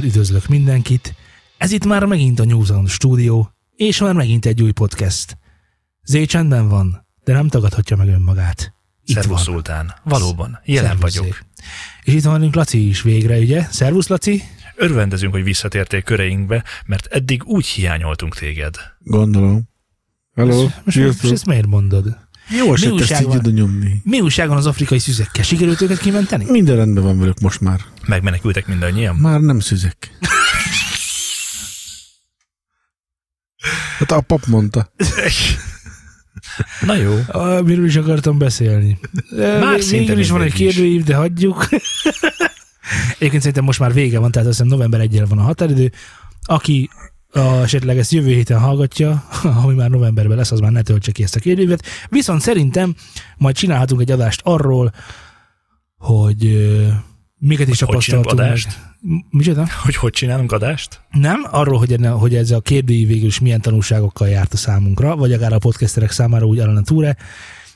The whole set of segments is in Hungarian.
Szeretettel üdvözlök mindenkit. Ez itt már megint a New Zealand stúdió, és már megint egy új podcast. Zé csendben van, de nem tagadhatja meg önmagát. Itt Szervusz van. Szultán. Valóban, jelen Szervusz, vagyok. Zé. És itt van velünk Laci is végre, ugye? Szervusz, Laci? Örvendezünk, hogy visszatértél köreinkbe, mert eddig úgy hiányoltunk téged. Gondolom. Hello, Most, most sziasztok. ezt miért mondod? Jó eset újság ezt így van? nyomni. Mi újság van az afrikai szüzekkel? Sikerült őket kimenteni? Minden rendben van velük most már. Megmenekültek mindannyian? Már nem szüzek. Hát a pap mondta. Na jó. Ah, miről is akartam beszélni? Már szinte is van egy kérdőív, de hagyjuk. Egyébként szerintem most már vége van, tehát azt hiszem november 1 van a határidő. Aki a, esetleg ezt jövő héten hallgatja, ami már novemberben lesz, az már ne töltse ki ezt a kérdőívet. Viszont szerintem majd csinálhatunk egy adást arról, hogy ö, miket is Hogy hogy tapasztaltunk? M- Micsoda? Hogy hogy csinálunk adást? Nem, arról, hogy, enne, hogy ez a kérdőív végül is milyen tanulságokkal járt a számunkra, vagy akár a podcasterek számára úgy Alan Túre.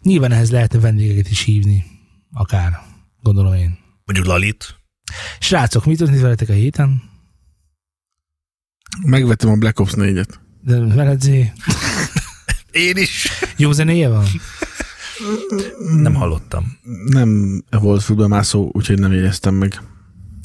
Nyilván ehhez lehetne vendégeket is hívni, akár, gondolom én. Mondjuk Lalit? Srácok, mit történt veletek a héten? Megvettem a Black Ops 4-et. De veled Zé? Én is. Jó zenéje van? Nem hallottam. Nem volt fülbemászó, úgyhogy nem éreztem meg.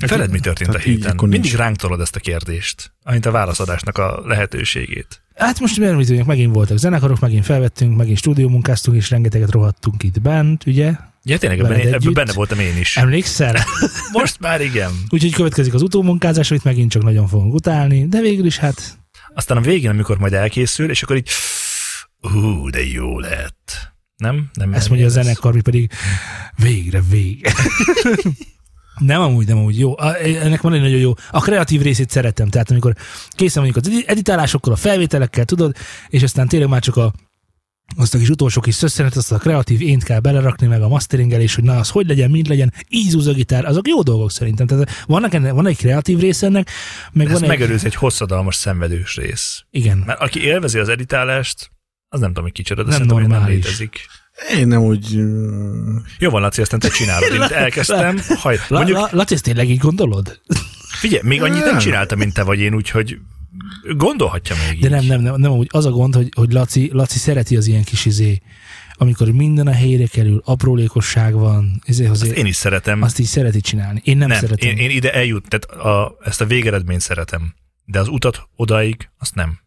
Veled mi történt a Tehát héten? akkor nincs. Mindig ránk tolod ezt a kérdést, amint a válaszadásnak a lehetőségét. Hát most miért mit tudjunk, megint voltak zenekarok, megint felvettünk, megint stúdiómunkáztunk, és rengeteget rohadtunk itt bent, ugye? Ja, tényleg ebben, ebben benne voltam én is. Emlékszel? Most már igen. Úgyhogy következik az utómunkázás, amit megint csak nagyon fogunk utálni, de végül is hát Aztán a végén, amikor majd elkészül, és akkor így, ú, de jó lett. Nem? nem Ezt mondja a zenekar, mi pedig végre, vége. nem amúgy, nem amúgy. Jó, A- ennek van egy nagyon jó. A kreatív részét szeretem. Tehát amikor készen mondjuk az edi- editálásokkal, a felvételekkel, tudod, és aztán tényleg már csak a azt a kis utolsó kis szösszenet, azt a kreatív ént kell belerakni, meg a masteringelés, hogy na, az hogy legyen, mind legyen, így zúz a gitár, azok jó dolgok szerintem. Tehát vannak ennek, van egy kreatív része ennek, meg Ez van egy... megelőz egy hosszadalmas, szenvedős rész. Igen. Mert aki élvezi az editálást, az nem tudom, hogy kicsoda, de Nem hogy nem normális. létezik. Én nem úgy... Jó van, Laci, aztán te csinálod. Én elkezdtem. Haj, La, mondjuk, la, Laci, ezt tényleg így gondolod? figyelj, még annyit nem csináltam, mint te vagy én, úgyhogy gondolhatja még De így. nem, nem, nem, nem úgy. Az a gond, hogy, hogy Laci, Laci szereti az ilyen kis izé, amikor minden a helyére kerül, aprólékosság van, Azt azért, én is szeretem. azt így szereti csinálni. Én nem, nem, szeretem. én, én, ide eljut, tehát a, ezt a végeredményt szeretem. De az utat odáig, azt nem.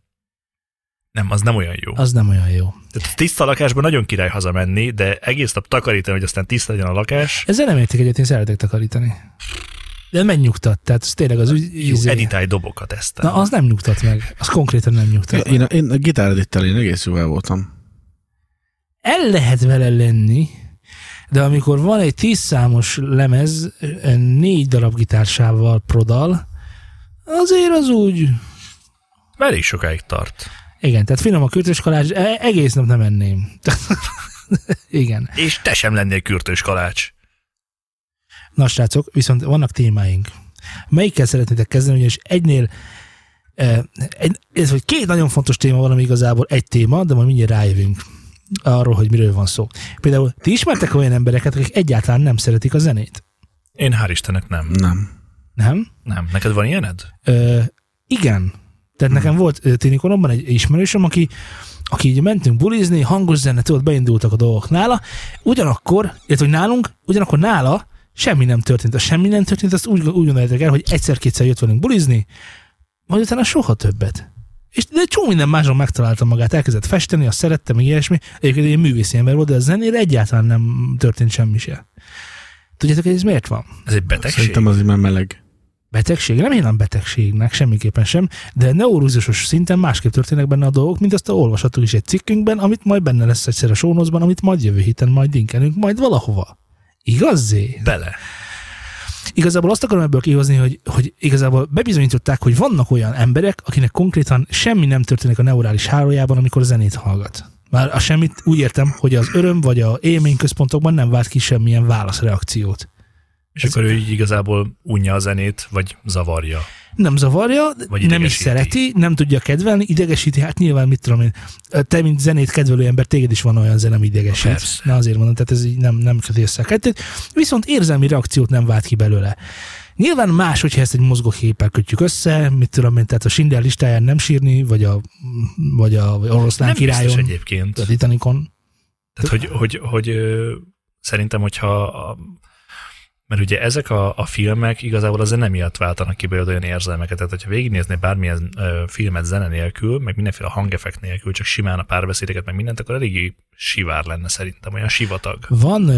Nem, az nem olyan jó. Az nem olyan jó. Tehát tiszta lakásban nagyon király hazamenni, de egész nap takarítani, hogy aztán tiszta legyen a lakás. Ezzel nem értek egyet, én szeretek takarítani. De megnyugtat, tehát ez tényleg az úgy, Jó, izé, editálj dobokat ezt. Na, az nem nyugtat meg. Az konkrétan nem nyugtat. Én, a, én a gitáredittel én egész jóval voltam. El lehet vele lenni, de amikor van egy tíz számos lemez, négy darab gitársával prodal, azért az úgy, Elég sokáig tart. Igen, tehát finom a kürtös kalács, e- egész nap nem enném. Igen. És te sem lennél kürtős kalács. Na srácok, viszont vannak témáink. Melyikkel szeretnétek kezdeni, ugyanis egynél eh, egy, ez vagy két nagyon fontos téma van, ami igazából egy téma, de majd mindjárt rájövünk arról, hogy miről van szó. Például ti ismertek olyan embereket, akik egyáltalán nem szeretik a zenét? Én hál' Istennek nem. Nem. Nem? Nem. Neked van ilyened? Ö, igen. Tehát nekem volt tinikoromban egy ismerősöm, aki, aki így mentünk bulizni, hangos zene, tudod, beindultak a dolgok nála, ugyanakkor, illetve hogy nálunk, ugyanakkor nála semmi nem történt. A semmi nem történt, azt úgy, úgy gondoljátok el, hogy egyszer-kétszer jött velünk bulizni, majd utána soha többet. És de csomó minden máson megtalálta magát, elkezdett festeni, azt szerette, meg ilyesmi. Egyébként egy művészi ember volt, de a zenére egyáltalán nem történt semmi se. Tudjátok, hogy ez miért van? Ez egy betegség? Szerintem azért már meleg. Betegség? Nem én betegségnek, semmiképpen sem, de neurózusos szinten másképp történnek benne a dolgok, mint azt a olvasható is egy cikkünkben, amit majd benne lesz egyszer a sónozban, amit majd jövő héten majd linkelünk majd valahova. Igaz, Zé? Bele. Igazából azt akarom ebből kihozni, hogy, hogy igazából bebizonyították, hogy vannak olyan emberek, akinek konkrétan semmi nem történik a neurális hálójában, amikor zenét hallgat. Már a semmit úgy értem, hogy az öröm vagy a élményközpontokban nem vált ki semmilyen válaszreakciót. És akkor ő így igazából unja a zenét, vagy zavarja. nem zavarja, Vagy nem is szereti, nem tudja kedvelni, idegesíti, hát nyilván mit tudom én, te, mint zenét kedvelő ember, téged is van olyan zene, ami idegesít. Persze. Na azért mondom, tehát ez így nem, nem köti össze a kettőt. Viszont érzelmi reakciót nem vált ki belőle. Nyilván más, hogyha ezt egy mozgóképpel kötjük össze, mit tudom én, tehát a Schindler listáján nem sírni, vagy a, vagy a vagy oroszlán Nem királyon, egyébként. a Titanicon. Tehát, hogy, hogy, hogy ö, szerintem, hogyha a, mert ugye ezek a, a filmek igazából a zene miatt váltanak ki belőle olyan érzelmeket, tehát hogyha végignézni bármilyen ö, filmet zene nélkül, meg mindenféle hangeffekt nélkül, csak simán a párbeszédeket, meg mindent, akkor eléggé sivár lenne szerintem, olyan sivatag. Van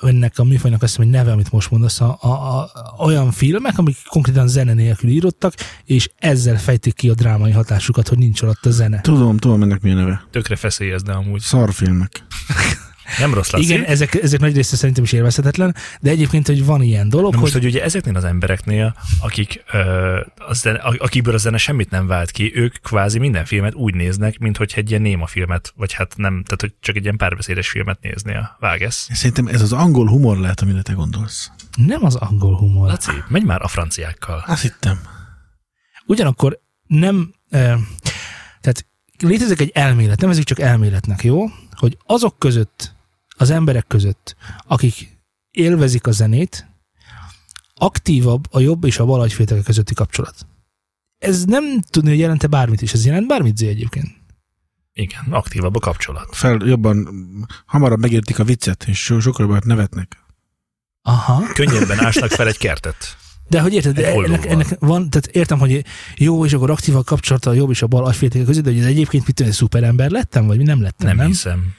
ennek a műfajnak azt hiszem, hogy neve, amit most mondasz, a, a, a, olyan filmek, amik konkrétan zene nélkül írottak, és ezzel fejtik ki a drámai hatásukat, hogy nincs alatt a zene. Tudom, tudom ennek mi a neve. Tökre feszélyezne amúgy. Szarfilmek. Nem rossz, Laci. Igen, ezek, ezek nagy része szerintem is élvezhetetlen, de egyébként, hogy van ilyen dolog, Na most, hogy hogy ugye ezeknél az embereknél, akik, ö, a zene, akikből a zene semmit nem vált ki, ők kvázi minden filmet úgy néznek, mint hogy egy ilyen néma filmet, vagy hát nem, tehát hogy csak egy ilyen párbeszédes filmet néznél. Vágesz? Szerintem ez az angol humor lehet, amire te gondolsz. nem az angol humor. Laci, menj már a franciákkal. Azt hittem. Ugyanakkor nem, eh, tehát létezik egy elmélet, nevezzük csak elméletnek, jó? Hogy azok között, az emberek között, akik élvezik a zenét, aktívabb a jobb és a bal agyféltek közötti kapcsolat. Ez nem tudni, hogy jelente bármit is. Ez jelent bármit, Zé egyébként. Igen, aktívabb a kapcsolat. Fel jobban, hamarabb megértik a viccet, és so- sokkal jobban nevetnek. Aha. Könnyebben ásnak fel egy kertet. De hogy érted, de ennek, ennek, van, tehát értem, hogy jó, és akkor aktív a kapcsolat a jobb és a bal agyféltek között, de hogy ez egyébként mit egy szuperember lettem, vagy mi nem lettem, Nem, nem? nem hiszem.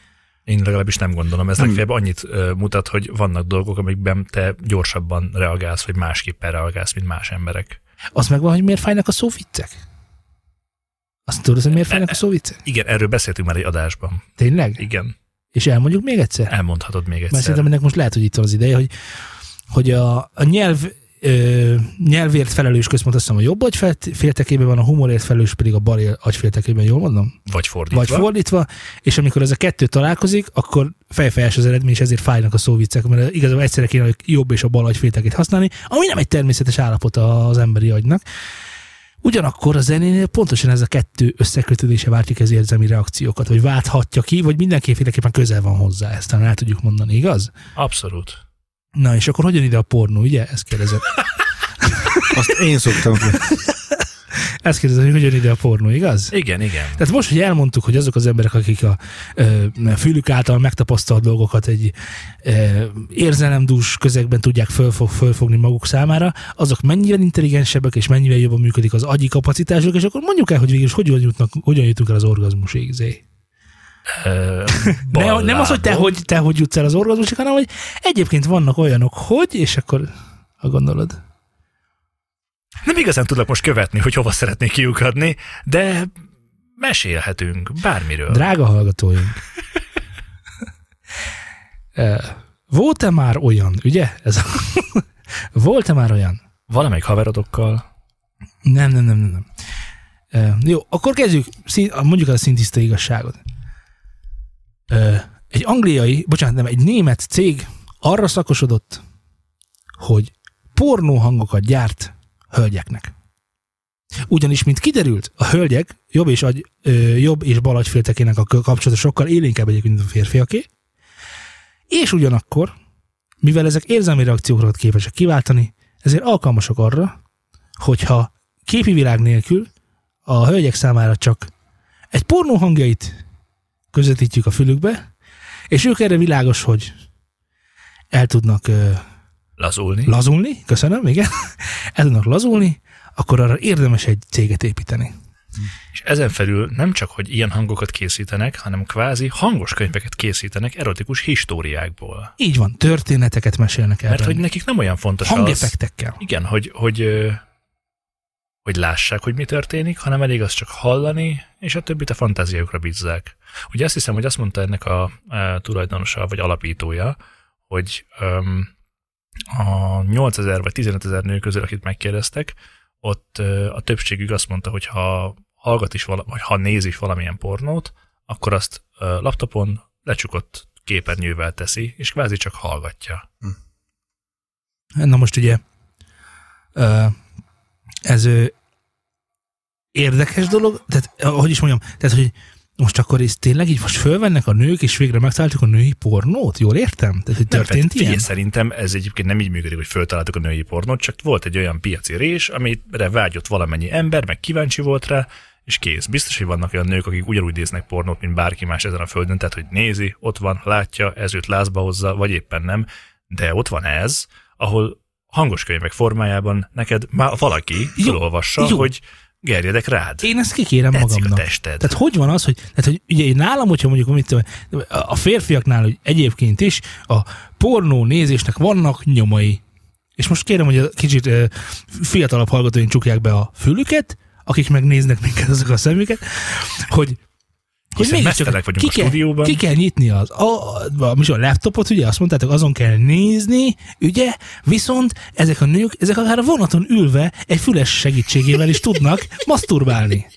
Én legalábbis nem gondolom. Ez Nem. legfeljebb annyit mutat, hogy vannak dolgok, amikben te gyorsabban reagálsz, vagy másképpen reagálsz, mint más emberek. Az megvan, hogy miért fájnak a szóviccek? Azt tudod, hogy miért fájnak a szóviccek? Igen, erről beszéltünk már egy adásban. Tényleg? Igen, És elmondjuk még egyszer? elmondhatod még Mert egyszer. szerintem ennek most lehet, hogy itt van az ideje, hogy, hogy a, a nyelv ö, nyelvért felelős központ azt hiszem a jobb agyféltekében van, a humorért felelős pedig a bal agyféltekében, jól mondom? Vagy fordítva. Vagy fordítva, és amikor ez a kettő találkozik, akkor fejfejes az eredmény, és ezért fájnak a szóviccek, mert igazából egyszerre kéne a jobb és a bal agyféltekét használni, ami nem egy természetes állapot az emberi agynak. Ugyanakkor a zenénél pontosan ez a kettő összekötődése váltja ki az érzelmi reakciókat, vagy válthatja ki, vagy mindenképpen közel van hozzá, ezt talán el tudjuk mondani, igaz? Abszolút. Na, és akkor hogyan ide a pornó, ugye? Ezt kérdezett. Azt én szoktam. Ezt kérdezett, hogy hogyan ide a pornó, igaz? Igen, igen. Tehát most, hogy elmondtuk, hogy azok az emberek, akik a ö, fülük által megtapasztalt dolgokat egy ö, érzelemdús közegben tudják fölfog, fölfogni maguk számára, azok mennyivel intelligensebbek, és mennyivel jobban működik az agyi kapacitásuk, és akkor mondjuk el, hogy végül is hogyan, jutnak, hogyan jutunk el az orgazmusig, Zé. Ne, nem az, hogy te, hogy te hogy jutsz el az orgazmusig, hanem hogy egyébként vannak olyanok, hogy, és akkor ha gondolod. Nem igazán tudok most követni, hogy hova szeretnék kiukadni, de mesélhetünk bármiről. Drága hallgatóink. Volt-e már olyan, ugye? Ez a... Volt-e már olyan? Valamelyik haverodokkal Nem, nem, nem, nem. nem. Jó, akkor kezdjük, mondjuk a szintiszta igazságot. Egy angliai, bocsánat, nem, egy német cég arra szakosodott, hogy pornó hangokat gyárt hölgyeknek. Ugyanis, mint kiderült, a hölgyek jobb és, agy, ö, jobb és bal agyféltekének a kapcsolata sokkal élénkebb egyébként, mint a férfiaké, és ugyanakkor, mivel ezek érzelmi reakciókat képesek kiváltani, ezért alkalmasak arra, hogyha képi világ nélkül a hölgyek számára csak egy pornó hangjait közvetítjük a fülükbe, és ők erre világos, hogy el tudnak lazulni. lazulni, köszönöm, igen, el tudnak lazulni, akkor arra érdemes egy céget építeni. És ezen felül nem csak, hogy ilyen hangokat készítenek, hanem kvázi hangos könyveket készítenek erotikus históriákból. Így van, történeteket mesélnek el. Mert hogy nekik nem olyan fontos az, Hangeffektekkel. igen, hogy, hogy, hogy lássák, hogy mi történik, hanem elég az csak hallani, és a többit a fantáziájukra bízzák. Ugye azt hiszem, hogy azt mondta ennek a, a tulajdonosa, vagy alapítója, hogy um, a 8000 vagy 15 ezer nő közül, akit megkérdeztek, ott ö, a többségük azt mondta, hogy ha hallgat is, vala, vagy ha néz is valamilyen pornót, akkor azt ö, laptopon lecsukott képernyővel teszi, és kvázi csak hallgatja. Na most ugye ez ö, érdekes dolog, tehát eh, hogy is mondjam, tehát hogy most akkor ez tényleg így most fölvennek a nők, és végre megtaláltuk a női pornót? Jól értem? Tehát, hogy Nem, történt figyelj, ilyen? szerintem ez egyébként nem így működik, hogy föltaláltuk a női pornót, csak volt egy olyan piaci rés, amire vágyott valamennyi ember, meg kíváncsi volt rá, és kész. Biztos, hogy vannak olyan nők, akik ugyanúgy néznek pornót, mint bárki más ezen a földön, tehát hogy nézi, ott van, látja, ez őt lázba hozza, vagy éppen nem, de ott van ez, ahol hangos könyvek formájában neked már valaki Jó, felolvassa, jó. hogy gerjedek rád. Én ezt kikérem Tetszik a magamnak. tested. Tehát hogy van az, hogy, tehát, hogy ugye én nálam, hogyha mondjuk mit tudom, a férfiaknál hogy egyébként is a pornó nézésnek vannak nyomai. És most kérem, hogy a kicsit fiatalabb hallgatóink csukják be a fülüket, akik megnéznek minket azok a szemüket, hogy hogy mégiscsak mesztelenek vagyunk ki a kell, stúdióban. ki kell nyitni az, a, a, a, a laptopot, ugye azt mondtátok, azon kell nézni, ugye, viszont ezek a nők, ezek akár a vonaton ülve egy füles segítségével is tudnak maszturbálni.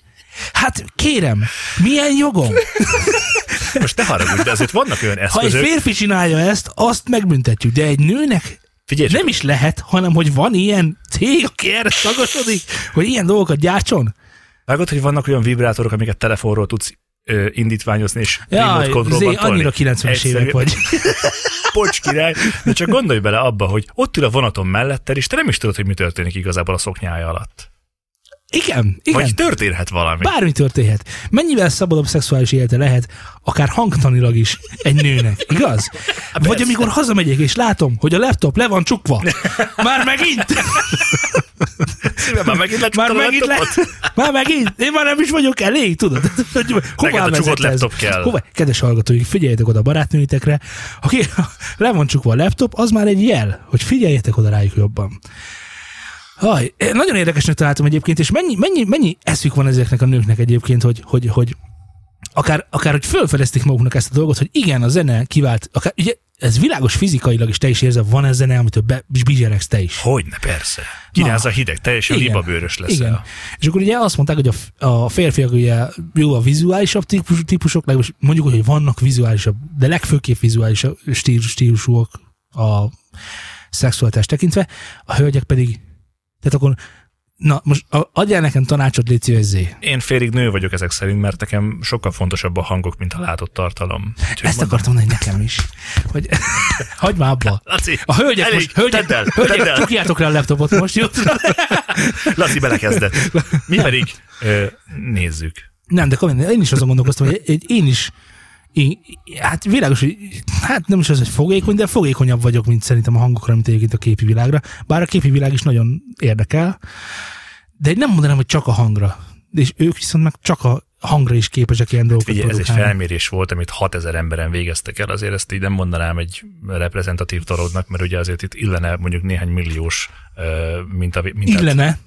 Hát kérem, milyen jogom? Most ne haragudj, de azért vannak olyan Ha egy eszközök, férfi csinálja ezt, azt megbüntetjük, de egy nőnek figyelj, csak nem is lehet, hanem hogy van ilyen cég, aki erre szagosodik, hogy ilyen dolgokat gyártson. Vágod, hogy vannak olyan vibrátorok, amiket telefonról tudsz ö, indítványozni, és Jaj, remote annyira 90-es évek vagy. Pocs király, de csak gondolj bele abba, hogy ott ül a vonaton melletted, és te nem is tudod, hogy mi történik igazából a szoknyája alatt. Igen, igen. Vagy történhet valami. Bármi történhet. Mennyivel szabadabb szexuális élete lehet, akár hangtanilag is egy nőnek, igaz? Vagy persze. amikor hazamegyek és látom, hogy a laptop le van csukva. Már megint! Szívem, már megint Már a megint le... Már megint! Én már nem is vagyok elég, tudod? Hogy Neked a laptop kell. Hova? Kedves hallgatóink, figyeljetek oda a barátnőitekre. Aki le van csukva a laptop, az már egy jel, hogy figyeljetek oda rájuk jobban. Haj, nagyon érdekesnek találtam egyébként, és mennyi, mennyi, mennyi eszük van ezeknek a nőknek egyébként, hogy, hogy, hogy akár, akár hogy felfedezték maguknak ezt a dolgot, hogy igen, a zene kivált, akár, ugye ez világos fizikailag is te is érzed, van ez zene, amitől be, bizseregsz te is. Hogyne, persze. Kiráz a hideg, teljesen Igen. libabőrös leszel. Igen. És akkor ugye azt mondták, hogy a, a férfiak ugye jó a vizuálisabb típus, típusok, mondjuk, hogy vannak vizuálisabb, de legfőképp vizuálisabb stílus, stílusúak a szexualitás tekintve, a hölgyek pedig, tehát akkor, na most adjál nekem tanácsot, légy szíves, Zé. Én félig nő vagyok ezek szerint, mert nekem sokkal fontosabb a hangok, mint a látott tartalom. Úgyhogy Ezt mondom, akartam mondani nekem is. Hogy, hagyd már abba. Laci, A hölgyek elég, most, hölgyek, tedd el, hölgyek tedd el. csukjátok rá a laptopot most, jó? Laci belekezdett. Mi pedig ö, nézzük. Nem, de komolyan, én is azon gondolkoztam, hogy én is én, hát világos, hogy hát nem is az, hogy fogékony, de fogékonyabb vagyok, mint szerintem a hangokra, mint egyébként a képi világra. Bár a képi világ is nagyon érdekel, de én nem mondanám, hogy csak a hangra. És ők viszont meg csak a hangra is képesek ilyen dolgokat Figyelj, ez egy felmérés volt, amit 6000 emberen végeztek el, azért ezt így nem mondanám egy reprezentatív dolognak, mert ugye azért itt illene mondjuk néhány milliós ö, minta, mintát, Illene,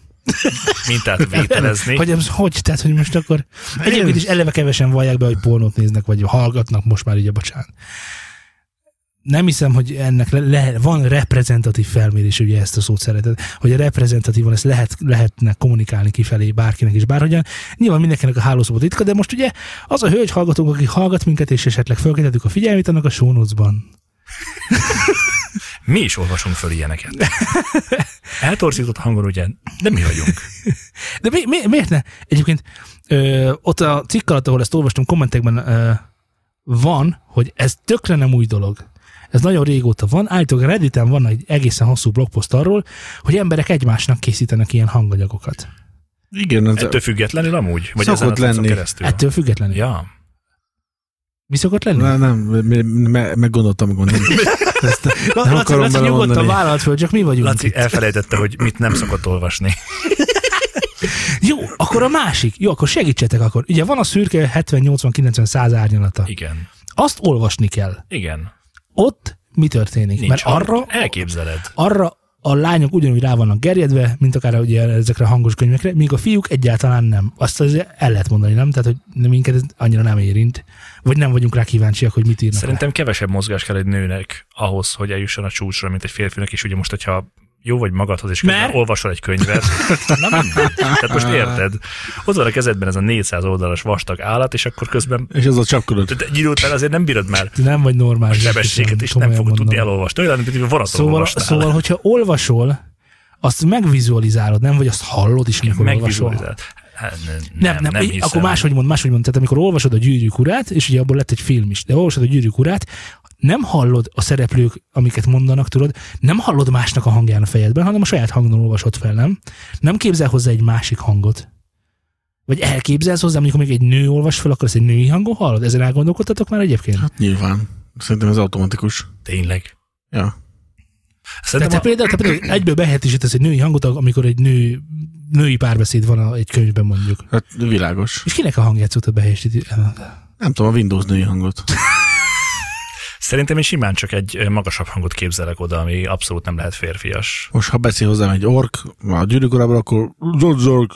mintát vételezni. hogy ez hogy, tehát, hogy most akkor egyébként is eleve kevesen vallják be, hogy pornót néznek, vagy hallgatnak most már így a bocsánat. Nem hiszem, hogy ennek le, le, van reprezentatív felmérés, ugye ezt a szót szereted, hogy a reprezentatívan ezt lehet, lehetne kommunikálni kifelé bárkinek is bárhogyan. Nyilván mindenkinek a hálószobot ritka, de most ugye az a hölgy hallgatónk, aki hallgat minket, és esetleg felkeltettük a figyelmét, annak a show notes-ban. Mi is olvasunk föl ilyeneket. Eltorzított hangon ugye, de mi vagyunk. De mi, mi, miért ne? Egyébként ö, ott a cikk alatt, ahol ezt olvastam, kommentekben ö, van, hogy ez tökre nem új dolog. Ez nagyon régóta van. Állítólag Redditen van egy egészen hosszú blogpost arról, hogy emberek egymásnak készítenek ilyen hanganyagokat. Igen, ez Ettől függetlenül amúgy? Vagy Szokott lenni. keresztül? Ettől függetlenül. Ja. Mi szokott lenni? nem, nem, me- me- meggondoltam, gondolom. Ezt La, nem Laci, akarom Laci nyugodtan vállalt föl, csak mi vagyunk Laci itt. elfelejtette, hogy mit nem szokott olvasni. Jó, akkor a másik. Jó, akkor segítsetek akkor. Ugye van a szürke 70-80-90-100 árnyalata. Igen. Azt olvasni kell. Igen. Ott mi történik? Nincs Mert arra, Elképzeled. arra a lányok ugyanúgy rá vannak gerjedve, mint akár ugye ezekre a hangos könyvekre, míg a fiúk egyáltalán nem. Azt azért el lehet mondani, nem? Tehát, hogy minket ez annyira nem érint. Vagy nem vagyunk rá kíváncsiak, hogy mit írnak. Szerintem kevesebb mozgás kell egy nőnek ahhoz, hogy eljusson a csúcsra, mint egy férfinak, és ugye most, hogyha jó vagy magadhoz, és közben Mert? olvasol egy könyvet. Na mindegy. Tehát most érted. Ott van a kezedben ez a 400 oldalas vastag állat, és akkor közben És az a csapkodott. de egy idő után azért nem bírod már nem vagy normális. sebességet, és nem fogod tudni elolvasni. Olyan, mint hogy vonaton Szóval, olvastál. szóval, hogyha olvasol, azt megvizualizálod, nem? Vagy azt hallod is, amikor olvasol. Hát, ne- Nem, nem, nem hiszem. akkor máshogy mond, máshogy mond. Tehát amikor olvasod a gyűrűk urát, és ugye abból lett egy film is, de olvasod a gyűrűk urát, nem hallod a szereplők, amiket mondanak, tudod, nem hallod másnak a hangján a fejedben, hanem a saját hangon olvasod fel, nem? Nem képzel hozzá egy másik hangot. Vagy elképzelsz hozzá, amikor egy nő olvas fel, akkor ezt egy női hangon hallod? Ezen elgondolkodtatok már egyébként? Hát nyilván. Szerintem ez automatikus. Tényleg. Ja. Tehát Szerintem te a, például, te például egyből behetésítesz egy női hangot, amikor egy nő, női párbeszéd van a- egy könyvben mondjuk. Hát világos. És kinek a hangját szoktad behelyettíteni? Nem tudom, a Windows női hangot. szerintem én simán csak egy magasabb hangot képzelek oda, ami abszolút nem lehet férfias. Most ha beszél hozzám egy ork, a gyűrűk urában, akkor zork, zork.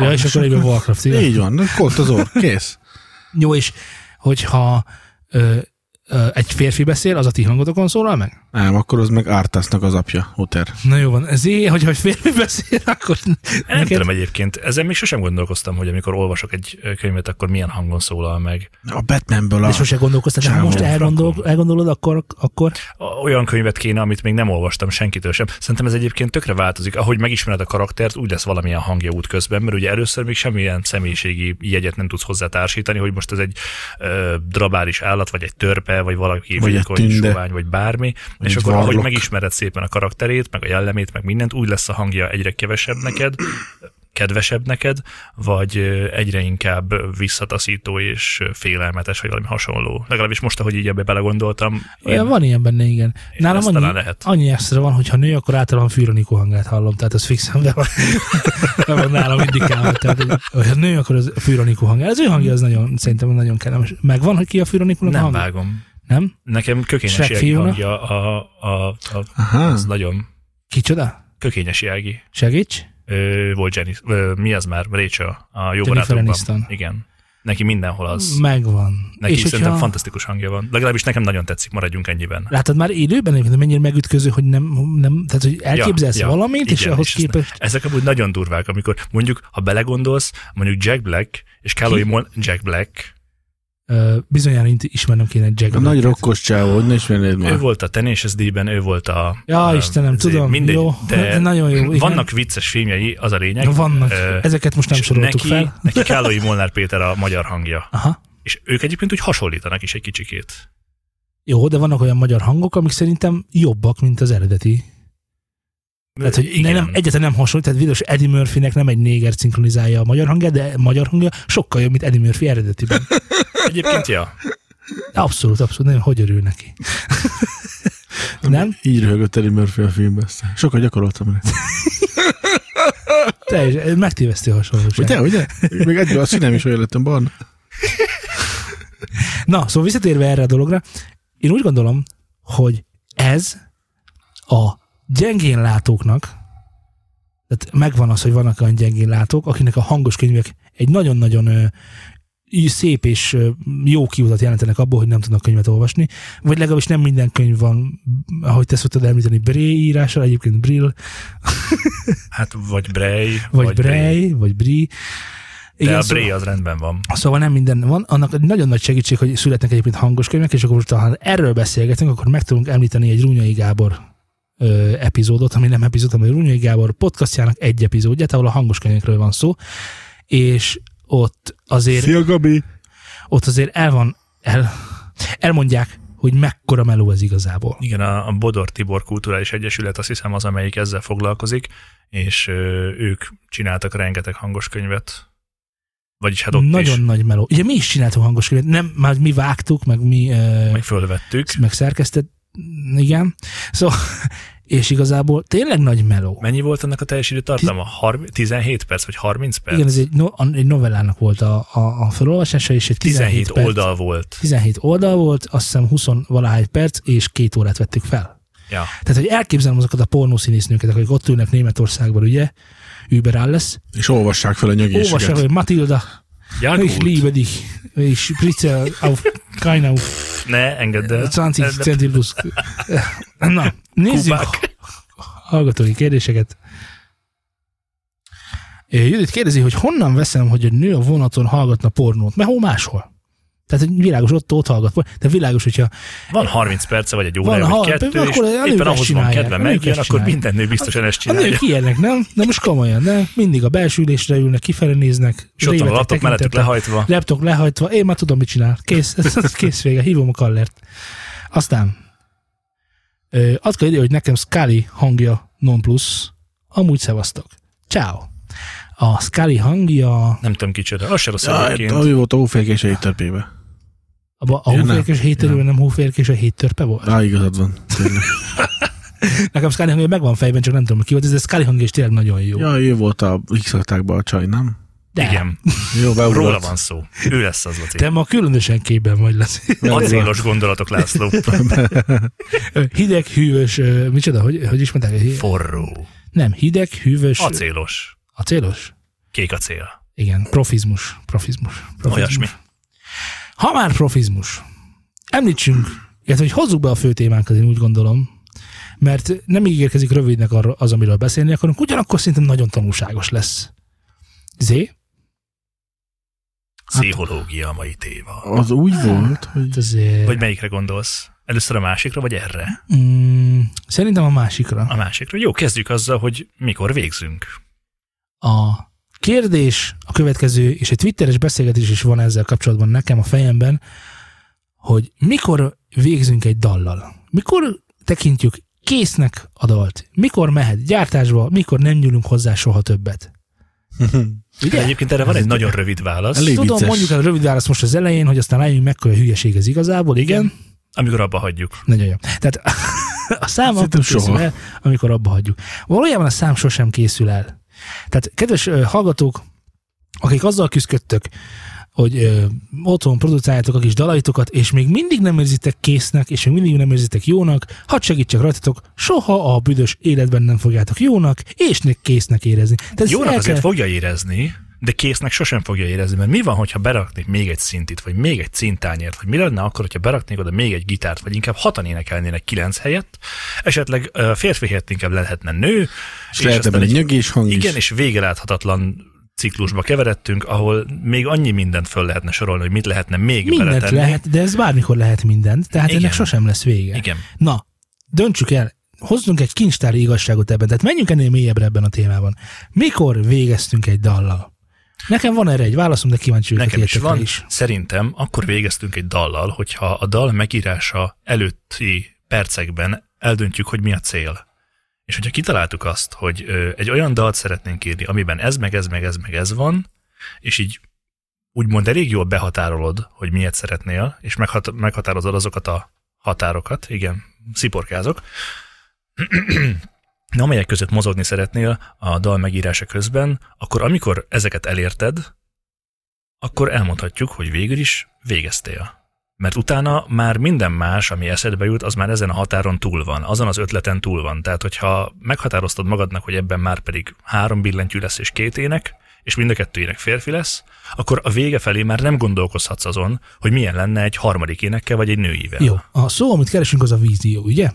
Ja, és akkor egyben Warcraft, igen. Így van, ott az ork, kész. Jó, és hogyha ö, egy férfi beszél, az a ti hangotokon szólal meg? Nem, akkor az meg Artasnak az apja, Hoter. Na jó van, ez így, hogyha egy férfi beszél, akkor Nem neked... tudom egyébként, ezen még sosem gondolkoztam, hogy amikor olvasok egy könyvet, akkor milyen hangon szólal meg. A Batmanből a... De sose gondolkoztál, de ha Csávó, most elgondol, elgondolod, akkor, akkor Olyan könyvet kéne, amit még nem olvastam senkitől sem. Szerintem ez egyébként tökre változik. Ahogy megismered a karaktert, úgy lesz valamilyen hangja út közben, mert ugye először még semmilyen személyiségi jegyet nem tudsz hozzá társítani, hogy most ez egy ö, drabális állat, vagy egy törpe, vagy valaki Vagy egy vékony, sovány, vagy bármi. Vagy és akkor, ahogy varlok. megismered szépen a karakterét, meg a jellemét, meg mindent, úgy lesz a hangja egyre kevesebb neked, kedvesebb neked, vagy egyre inkább visszataszító és félelmetes, vagy valami hasonló. Legalábbis most, ahogy így ebbe belegondoltam, olyan van ilyen benne, igen. Nálam annyi, lehet. annyi extra van, hogyha nő, akkor általában Fűronikó hangját hallom, tehát az fixen be van, be van nálam indikálva. Tehát, hogy, hogyha nő, akkor az Fűronikó hangja. Az ő hangja az nagyon, szerintem nagyon kellemes. Megvan, hogy ki a Fűronikónak a nem hangja? vágom. Nem? Nekem kökényes Shrek Jági fiúna? hangja a, a, a, Aha. az nagyon Kicsoda? kökényes Jági. Segíts? Ö, volt Jenny, ö, mi az már? Rachel, a jó barátokban. Igen. Neki mindenhol az. Megvan. Neki és szerintem hogyha, fantasztikus hangja van. Legalábbis nekem nagyon tetszik, maradjunk ennyiben. látod már élőben, mennyire megütköző, hogy nem, nem tehát hogy elképzelsz Ja, ja, valamit, és igen, ahhoz és képest... Ezek amúgy nagyon durvák, amikor mondjuk, ha belegondolsz, mondjuk Jack Black és Calloway Mon- Jack Black, bizonyára ismernem kéne Jack A nagy rokkos csávó, hogy ne ismernéd ő már. volt a Tenacious D-ben, ő volt a... Ja, a, Istenem, tudom, mindegy, jó, de nagyon jó, igen. Vannak vicces filmjei, az a lényeg. Vannak. Ö, Ezeket most nem soroltuk neki, fel. neki Kállai Molnár Péter a magyar hangja. Aha. És ők egyébként úgy hasonlítanak is egy kicsikét. Jó, de vannak olyan magyar hangok, amik szerintem jobbak, mint az eredeti. Tehát, hogy Igen. nem, egyáltalán nem hasonlít, tehát videós Eddie Murphynek nem egy néger szinkronizálja a magyar hangját, de magyar hangja sokkal jobb, mint Eddie Murphy eredetiben. Egyébként, ja. Abszolút, abszolút, nagyon hogy örül neki. nem? Így röhögött Eddie Murphy a filmben. Sokat gyakoroltam rá. Te is, megtévesztő hasonlóság. Ugye, ugye? Még egyből a színem is olyan lettem barna. Na, szóval visszatérve erre a dologra, én úgy gondolom, hogy ez a gyengén látóknak, tehát megvan az, hogy vannak olyan gyengén látók, akinek a hangos könyvek egy nagyon-nagyon szép és jó kiutat jelentenek abból, hogy nem tudnak könyvet olvasni, vagy legalábbis nem minden könyv van, ahogy te szoktad említeni, Bré írással, egyébként Brill, Hát vagy Bray, vagy, vagy Bray, vagy Bri. De a szóval- Bray az rendben van. Szóval nem minden van. Annak nagyon nagy segítség, hogy születnek egyébként hangos könyvek, és akkor most ha erről beszélgetünk, akkor meg tudunk említeni egy Rúnyai Gábor ö, epizódot, ami nem epizód, hanem Rúnyai Gábor podcastjának egy epizódját, ahol a hangos könyvekről van szó, és ott azért, Szia, Gabi! ott azért el van, el, elmondják, hogy mekkora meló ez igazából. Igen, a, a Bodor Tibor Kulturális Egyesület azt hiszem az, amelyik ezzel foglalkozik, és ö, ők csináltak rengeteg hangos könyvet. Vagyis hát ott Nagyon is, nagy meló. Ugye mi is csináltunk hangos könyvet, nem, már mi vágtuk, meg mi ö, meg fölvettük. meg szerkesztett, igen. Szóval, és igazából tényleg nagy meló. Mennyi volt ennek a teljes időtartama? 30, 17 perc, vagy 30 perc? Igen, ez egy, no, egy novellának volt a, a, a felolvasása, és egy 17, 17 perc, oldal volt. 17 oldal volt, azt hiszem 20 valahány perc, és két órát vettük fel. Ja. Tehát, hogy elképzelem azokat a pornószínésznőket, akik ott ülnek Németországban, ugye, Uber alles, És olvassák fel a olvassák, nyögéseket. hogy Matilda, Ja, ich liebe dich, és Pritzel auf keine auf Ne, engedd el. 20 De- Centilus. Na, nézzük Kupák. hallgatói kérdéseket. Judit kérdezi, hogy honnan veszem, hogy egy nő a vonaton hallgatna pornót, mert hol máshol? Tehát hogy világos, ott, ott hallgat. De világos, hogyha Van 30 perce, vagy egy Van, ha- vagy kettő, és akkor a éppen ahhoz van csinálják, kedve a nők megjön, akkor minden nő biztosan ezt a csinálja. nők ilyenek, nem? De most komolyan, nem? Mindig a belső ülésre ülnek, kifele néznek. És ott van a laptop mellettük lehajtva. Laptop lehajtva, én már tudom, mit csinál. Kész, kész vége, hívom a kallert. Aztán azt kell írni, hogy nekem Scully hangja non plus. Amúgy szevasztok. Ciao. A Scully hangja Nem tudom kicsoda. Az se rossz Ja, egyébként. ami volt a hófélkés egy törpébe. a, a Ja, nem. hófélkés héttörőben nem hófélkés, a héttörpe volt. Á, igazad van. Nekem Scully hangja megvan fejben, csak nem tudom ki volt, ez a Scully hangja is tényleg nagyon jó. Ja, ő volt a x a csaj, nem? De, Igen, Jó, beugrott. róla van szó. Ő lesz az, Laci. Te ma különösen képben vagy, Laci. Acélos gondolatok, László. Hideg, hűvös, micsoda, hogy, hogy is mondták? Forró. Nem, hideg, hűvös, Acélos. acélos? Kék acél. Igen, profizmus. Profizmus. profizmus. Olyasmi. Ha már profizmus, említsünk, illetve hogy hozzuk be a fő témánkat, én úgy gondolom, mert nem ígérkezik rövidnek arra, az, amiről beszélni akarunk, ugyanakkor szerintem nagyon tanulságos lesz. Zé? Pszichológia a mai téva. Az úgy volt, hogy Hát azért... Vagy melyikre gondolsz? Először a másikra, vagy erre? Mm, szerintem a másikra. A másikra. Jó, kezdjük azzal, hogy mikor végzünk. A kérdés a következő, és egy twitteres beszélgetés is van ezzel kapcsolatban nekem a fejemben, hogy mikor végzünk egy dallal? Mikor tekintjük késznek a dalt? Mikor mehet gyártásba? Mikor nem nyúlunk hozzá soha többet? Ugye? Egyébként erre van egy nagyon rövid válasz. Elég Tudom, vicces. mondjuk el a rövid választ most az elején, hogy aztán rájönjünk mekkora hülyeség ez igazából, igen. igen. Amikor abba hagyjuk. Nagyon jó. Tehát a szám akkor készül el, amikor abba hagyjuk. Valójában a szám sosem készül el. Tehát kedves hallgatók, akik azzal küzdködtök, hogy ö, otthon producáljátok a kis dalaitokat, és még mindig nem érzitek késznek, és még mindig nem érzitek jónak, hadd segítsek rajtatok, soha a büdös életben nem fogjátok jónak, és ne késznek érezni. Tehát Jónak azért kell- fogja érezni, de késznek sosem fogja érezni, mert mi van, hogyha beraknék még egy szintit, vagy még egy cintányért, vagy mi lenne akkor, hogyha beraknék oda még egy gitárt, vagy inkább hatan énekelnének kilenc helyett, esetleg férfi helyett inkább lehetne nő, és lehet aztán ebben egy nyögés hang igen, is. és végeláthatatlan ciklusba keveredtünk, ahol még annyi mindent föl lehetne sorolni, hogy mit lehetne még Mindent beletenni. lehet, de ez bármikor lehet mindent, tehát Igen. ennek sosem lesz vége. Igen. Na, döntsük el, hozzunk egy kincstári igazságot ebben, tehát menjünk ennél mélyebbre ebben a témában. Mikor végeztünk egy dallal? Nekem van erre egy válaszom, de kíváncsi vagyok Nekem is van. is. Szerintem akkor végeztünk egy dallal, hogyha a dal megírása előtti percekben eldöntjük, hogy mi a cél. És hogyha kitaláltuk azt, hogy egy olyan dalt szeretnénk írni, amiben ez, meg ez, meg ez, meg ez van, és így úgymond elég jól behatárolod, hogy miért szeretnél, és meghat- meghatározod azokat a határokat, igen, sziporkázok, de amelyek között mozogni szeretnél a dal megírása közben, akkor amikor ezeket elérted, akkor elmondhatjuk, hogy végül is végeztél. Mert utána már minden más, ami eszedbe jut, az már ezen a határon túl van, azon az ötleten túl van. Tehát, hogyha meghatároztad magadnak, hogy ebben már pedig három billentyű lesz és két ének, és mind a kettő ének férfi lesz, akkor a vége felé már nem gondolkozhatsz azon, hogy milyen lenne egy harmadik énekkel vagy egy nőivel. Jó, a szó, amit keresünk, az a vízió, ugye?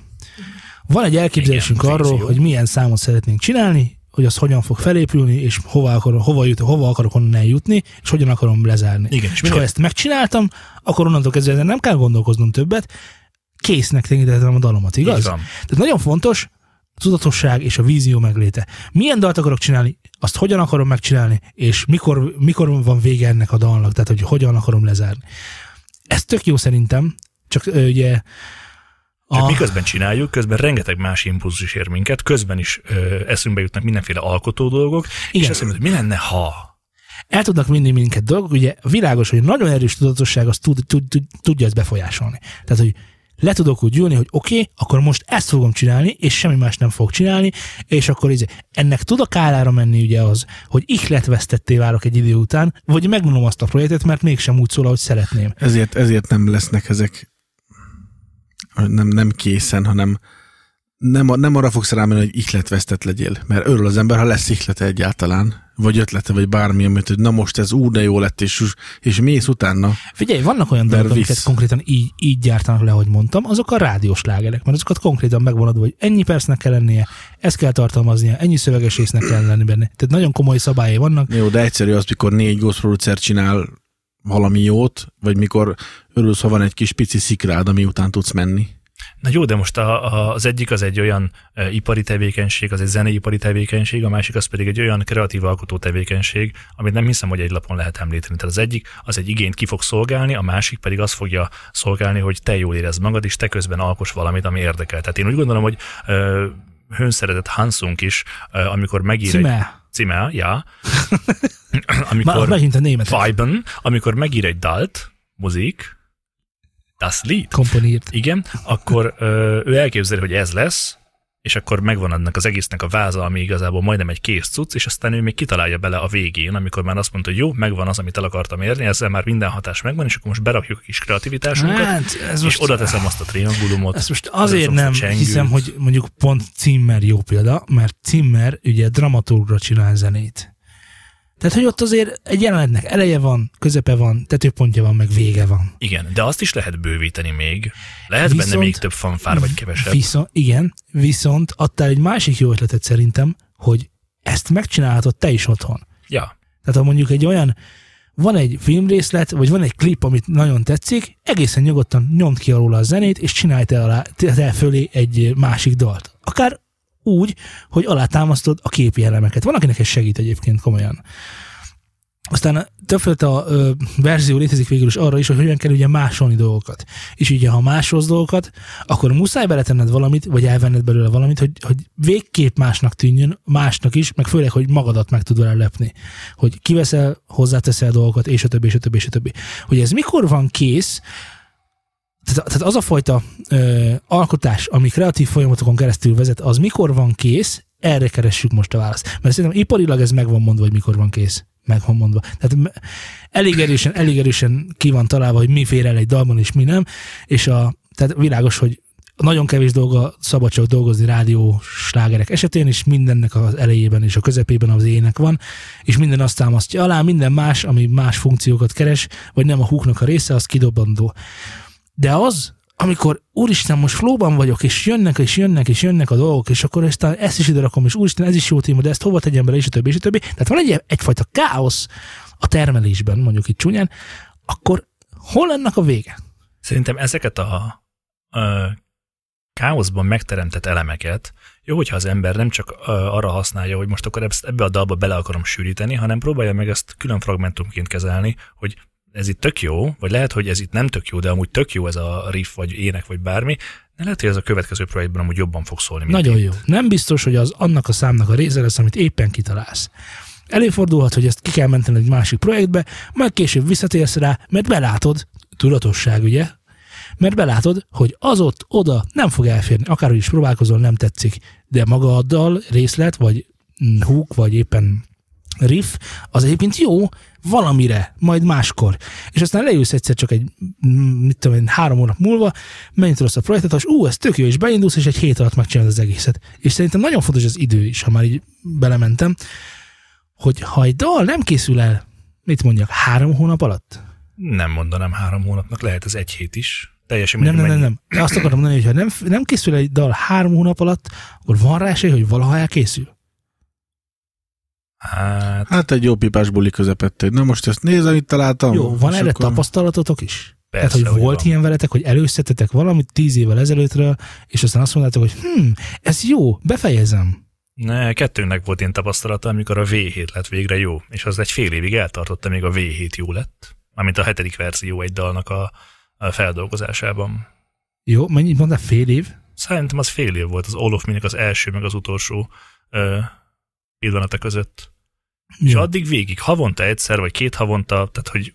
Van egy elképzelésünk Igen, arról, vízió. hogy milyen számot szeretnénk csinálni, hogy az hogyan fog felépülni, és hova, akar, hova, jut, hova akarok onnan eljutni, és hogyan akarom lezárni. Igen, és és ha ezt megcsináltam, akkor onnantól kezdve nem kell gondolkoznom többet, késznek tekintetem a dalomat, igaz? Van. Tehát nagyon fontos a tudatosság és a vízió megléte. Milyen dalt akarok csinálni, azt hogyan akarom megcsinálni, és mikor, mikor van vége ennek a dalnak, tehát hogy hogyan akarom lezárni. Ez tök jó szerintem, csak ugye Csak a, miközben csináljuk, közben rengeteg más impulzus ér minket, közben is ö, eszünkbe jutnak mindenféle alkotó dolgok, Igen. és jut, hogy mi lenne, ha... el tudnak vinni minket dolgok, ugye világos, hogy nagyon erős tudatosság az tud, tud, tud, tudja ezt befolyásolni. Tehát, hogy le tudok úgy ülni, hogy oké, okay, akkor most ezt fogom csinálni, és semmi más nem fog csinálni, és akkor izé, ennek tud a kárára menni ugye az, hogy ihletvesztetté válok egy idő után, vagy megunom azt a projektet, mert mégsem úgy szól, ahogy szeretném. Ezért, ezért nem lesznek ezek nem, nem készen, hanem nem, nem arra fogsz rámenni, hogy ihletvesztett legyél. Mert örül az ember, ha lesz ihlete egyáltalán, vagy ötlete, vagy bármi, amit, hogy na most ez úgy de jó lett, és, és mész utána. Figyelj, vannak olyan dolgok, amiket konkrétan így, így gyártanak le, ahogy mondtam, azok a rádiós lágerek, mert azokat konkrétan megvonod, hogy ennyi percnek kell lennie, ezt kell tartalmaznia, ennyi szöveges résznek kell lenni benne. Tehát nagyon komoly szabályai vannak. Jó, de egyszerű az, mikor négy ghost producer csinál valami jót, vagy mikor örülsz, ha van egy kis pici szikrád, ami után tudsz menni. Na jó, de most a, a, az egyik az egy olyan e, ipari tevékenység, az egy zeneipari tevékenység, a másik az pedig egy olyan kreatív alkotó tevékenység, amit nem hiszem, hogy egy lapon lehet említeni. Tehát az egyik az egy igényt ki fog szolgálni, a másik pedig azt fogja szolgálni, hogy te jól érezd magad, és te közben alkos valamit, ami érdekel. Tehát én úgy gondolom, hogy e, hőnszeretett Hansunk is, e, amikor megír Címe. egy... Címe, ja. Már amikor megint a német Weiben, amikor megír egy dalt, muzik, das Lied, komponírt. igen, akkor ö, ő elképzeli, hogy ez lesz, és akkor megvan ennek az egésznek a váza, ami igazából majdnem egy kész cucc, és aztán ő még kitalálja bele a végén, amikor már azt mondta, hogy jó, megvan az, amit el akartam érni, ezzel már minden hatás megvan, és akkor most berakjuk a kis kreativitásunkat, Hát, ez és most, oda teszem azt a triangulumot. ezt most az azért azt a nem csengőt. hiszem, hogy mondjuk pont Zimmer jó példa, mert Zimmer ugye dramaturgra csinál zenét. Tehát, hogy ott azért egy jelenetnek eleje van, közepe van, tetőpontja van, meg vége van. Igen, de azt is lehet bővíteni még. Lehet benne Viszont- még több fanfár, vagy kevesebb. Viszont, igen, viszont adtál egy másik jó ötletet szerintem, hogy ezt megcsinálhatod te is otthon. Ja, Tehát ha mondjuk egy olyan, van egy filmrészlet, vagy van egy klip, amit nagyon tetszik, egészen nyugodtan nyomd ki alól a zenét, és csinálj te, alá, te fölé egy másik dalt. Akár úgy, hogy alátámasztod a képi elemeket. Van, akinek ez segít egyébként komolyan. Aztán többféle ö, verzió létezik végül is arra is, hogy hogyan kell ugye másolni dolgokat. És ugye, ha másolsz dolgokat, akkor muszáj beletenned valamit, vagy elvenned belőle valamit, hogy, hogy végképp másnak tűnjön, másnak is, meg főleg, hogy magadat meg tud vele lepni. Hogy kiveszel, hozzáteszel dolgokat, és a többi, és a többi, és a többi. Hogy ez mikor van kész, tehát, tehát az a fajta ö, alkotás, ami kreatív folyamatokon keresztül vezet, az mikor van kész, erre keressük most a választ. Mert szerintem iparilag ez meg van mondva, hogy mikor van kész. Meg van mondva. Tehát elég erősen, elég erősen ki van találva, hogy mi fér el egy dalban, és mi nem. És a, tehát világos, hogy nagyon kevés dolga szabad csak dolgozni rádió slágerek esetén, és mindennek az elejében és a közepében az ének van, és minden azt támasztja alá, minden más, ami más funkciókat keres, vagy nem a húknak a része, az kidobandó. De az, amikor úristen, most flóban vagyok, és jönnek, és jönnek, és jönnek a dolgok, és akkor ezt, ezt is ide rakom, és úristen, ez is jó téma, de ezt hova tegyem bele, és a többi, és a többi. Tehát van egy, egyfajta káosz a termelésben, mondjuk itt csúnyán, akkor hol ennek a vége? Szerintem ezeket a, a káoszban megteremtett elemeket jó, hogyha az ember nem csak arra használja, hogy most akkor ebbe a dalba bele akarom sűríteni, hanem próbálja meg ezt külön fragmentumként kezelni, hogy ez itt tök jó, vagy lehet, hogy ez itt nem tök jó, de amúgy tök jó ez a riff, vagy ének, vagy bármi, de lehet, hogy ez a következő projektben amúgy jobban fog szólni. mint Nagyon itt. jó. Nem biztos, hogy az annak a számnak a része lesz, amit éppen kitalálsz. Előfordulhat, hogy ezt ki kell menteni egy másik projektbe, majd később visszatérsz rá, mert belátod, tudatosság, ugye? Mert belátod, hogy az ott oda nem fog elférni, akárhogy is próbálkozol, nem tetszik, de maga a dal, részlet, vagy hook, vagy éppen riff, az egyébként jó valamire, majd máskor. És aztán leülsz egyszer csak egy, mit tudom én, három hónap múlva, mennyit rossz a projektet, és ú, ez tök jó, és beindulsz, és egy hét alatt megcsinálod az egészet. És szerintem nagyon fontos az idő is, ha már így belementem, hogy ha egy dal nem készül el, mit mondjak, három hónap alatt? Nem mondanám három hónapnak, lehet ez egy hét is. Teljesen Nem, nem, nem, nem. Azt akarom mondani, hogy ha nem, nem készül egy dal három hónap alatt, akkor van rá esély, hogy valaha elkészül. Hát, Hát egy jó pipás buli közepette. Na most ezt nézd, amit találtam. Jó, van erre akkor- tapasztalatotok is? persze, Tehát, hogy volt van. ilyen veletek, hogy előszetetek valamit tíz évvel ezelőttről, és aztán azt mondtátok, hogy hm, ez jó, befejezem. Ne, kettőnknek volt ilyen tapasztalata, amikor a V7 lett végre jó, és az egy fél évig eltartotta, még a V7 jó lett. Mármint a hetedik verzió egy dalnak a, a feldolgozásában. Jó, mennyit mondtál? Fél év? Szerintem az fél év volt az All of Me-nek az első, meg az utolsó ö, pillanata között. És Jó. addig végig, havonta egyszer, vagy két havonta, tehát hogy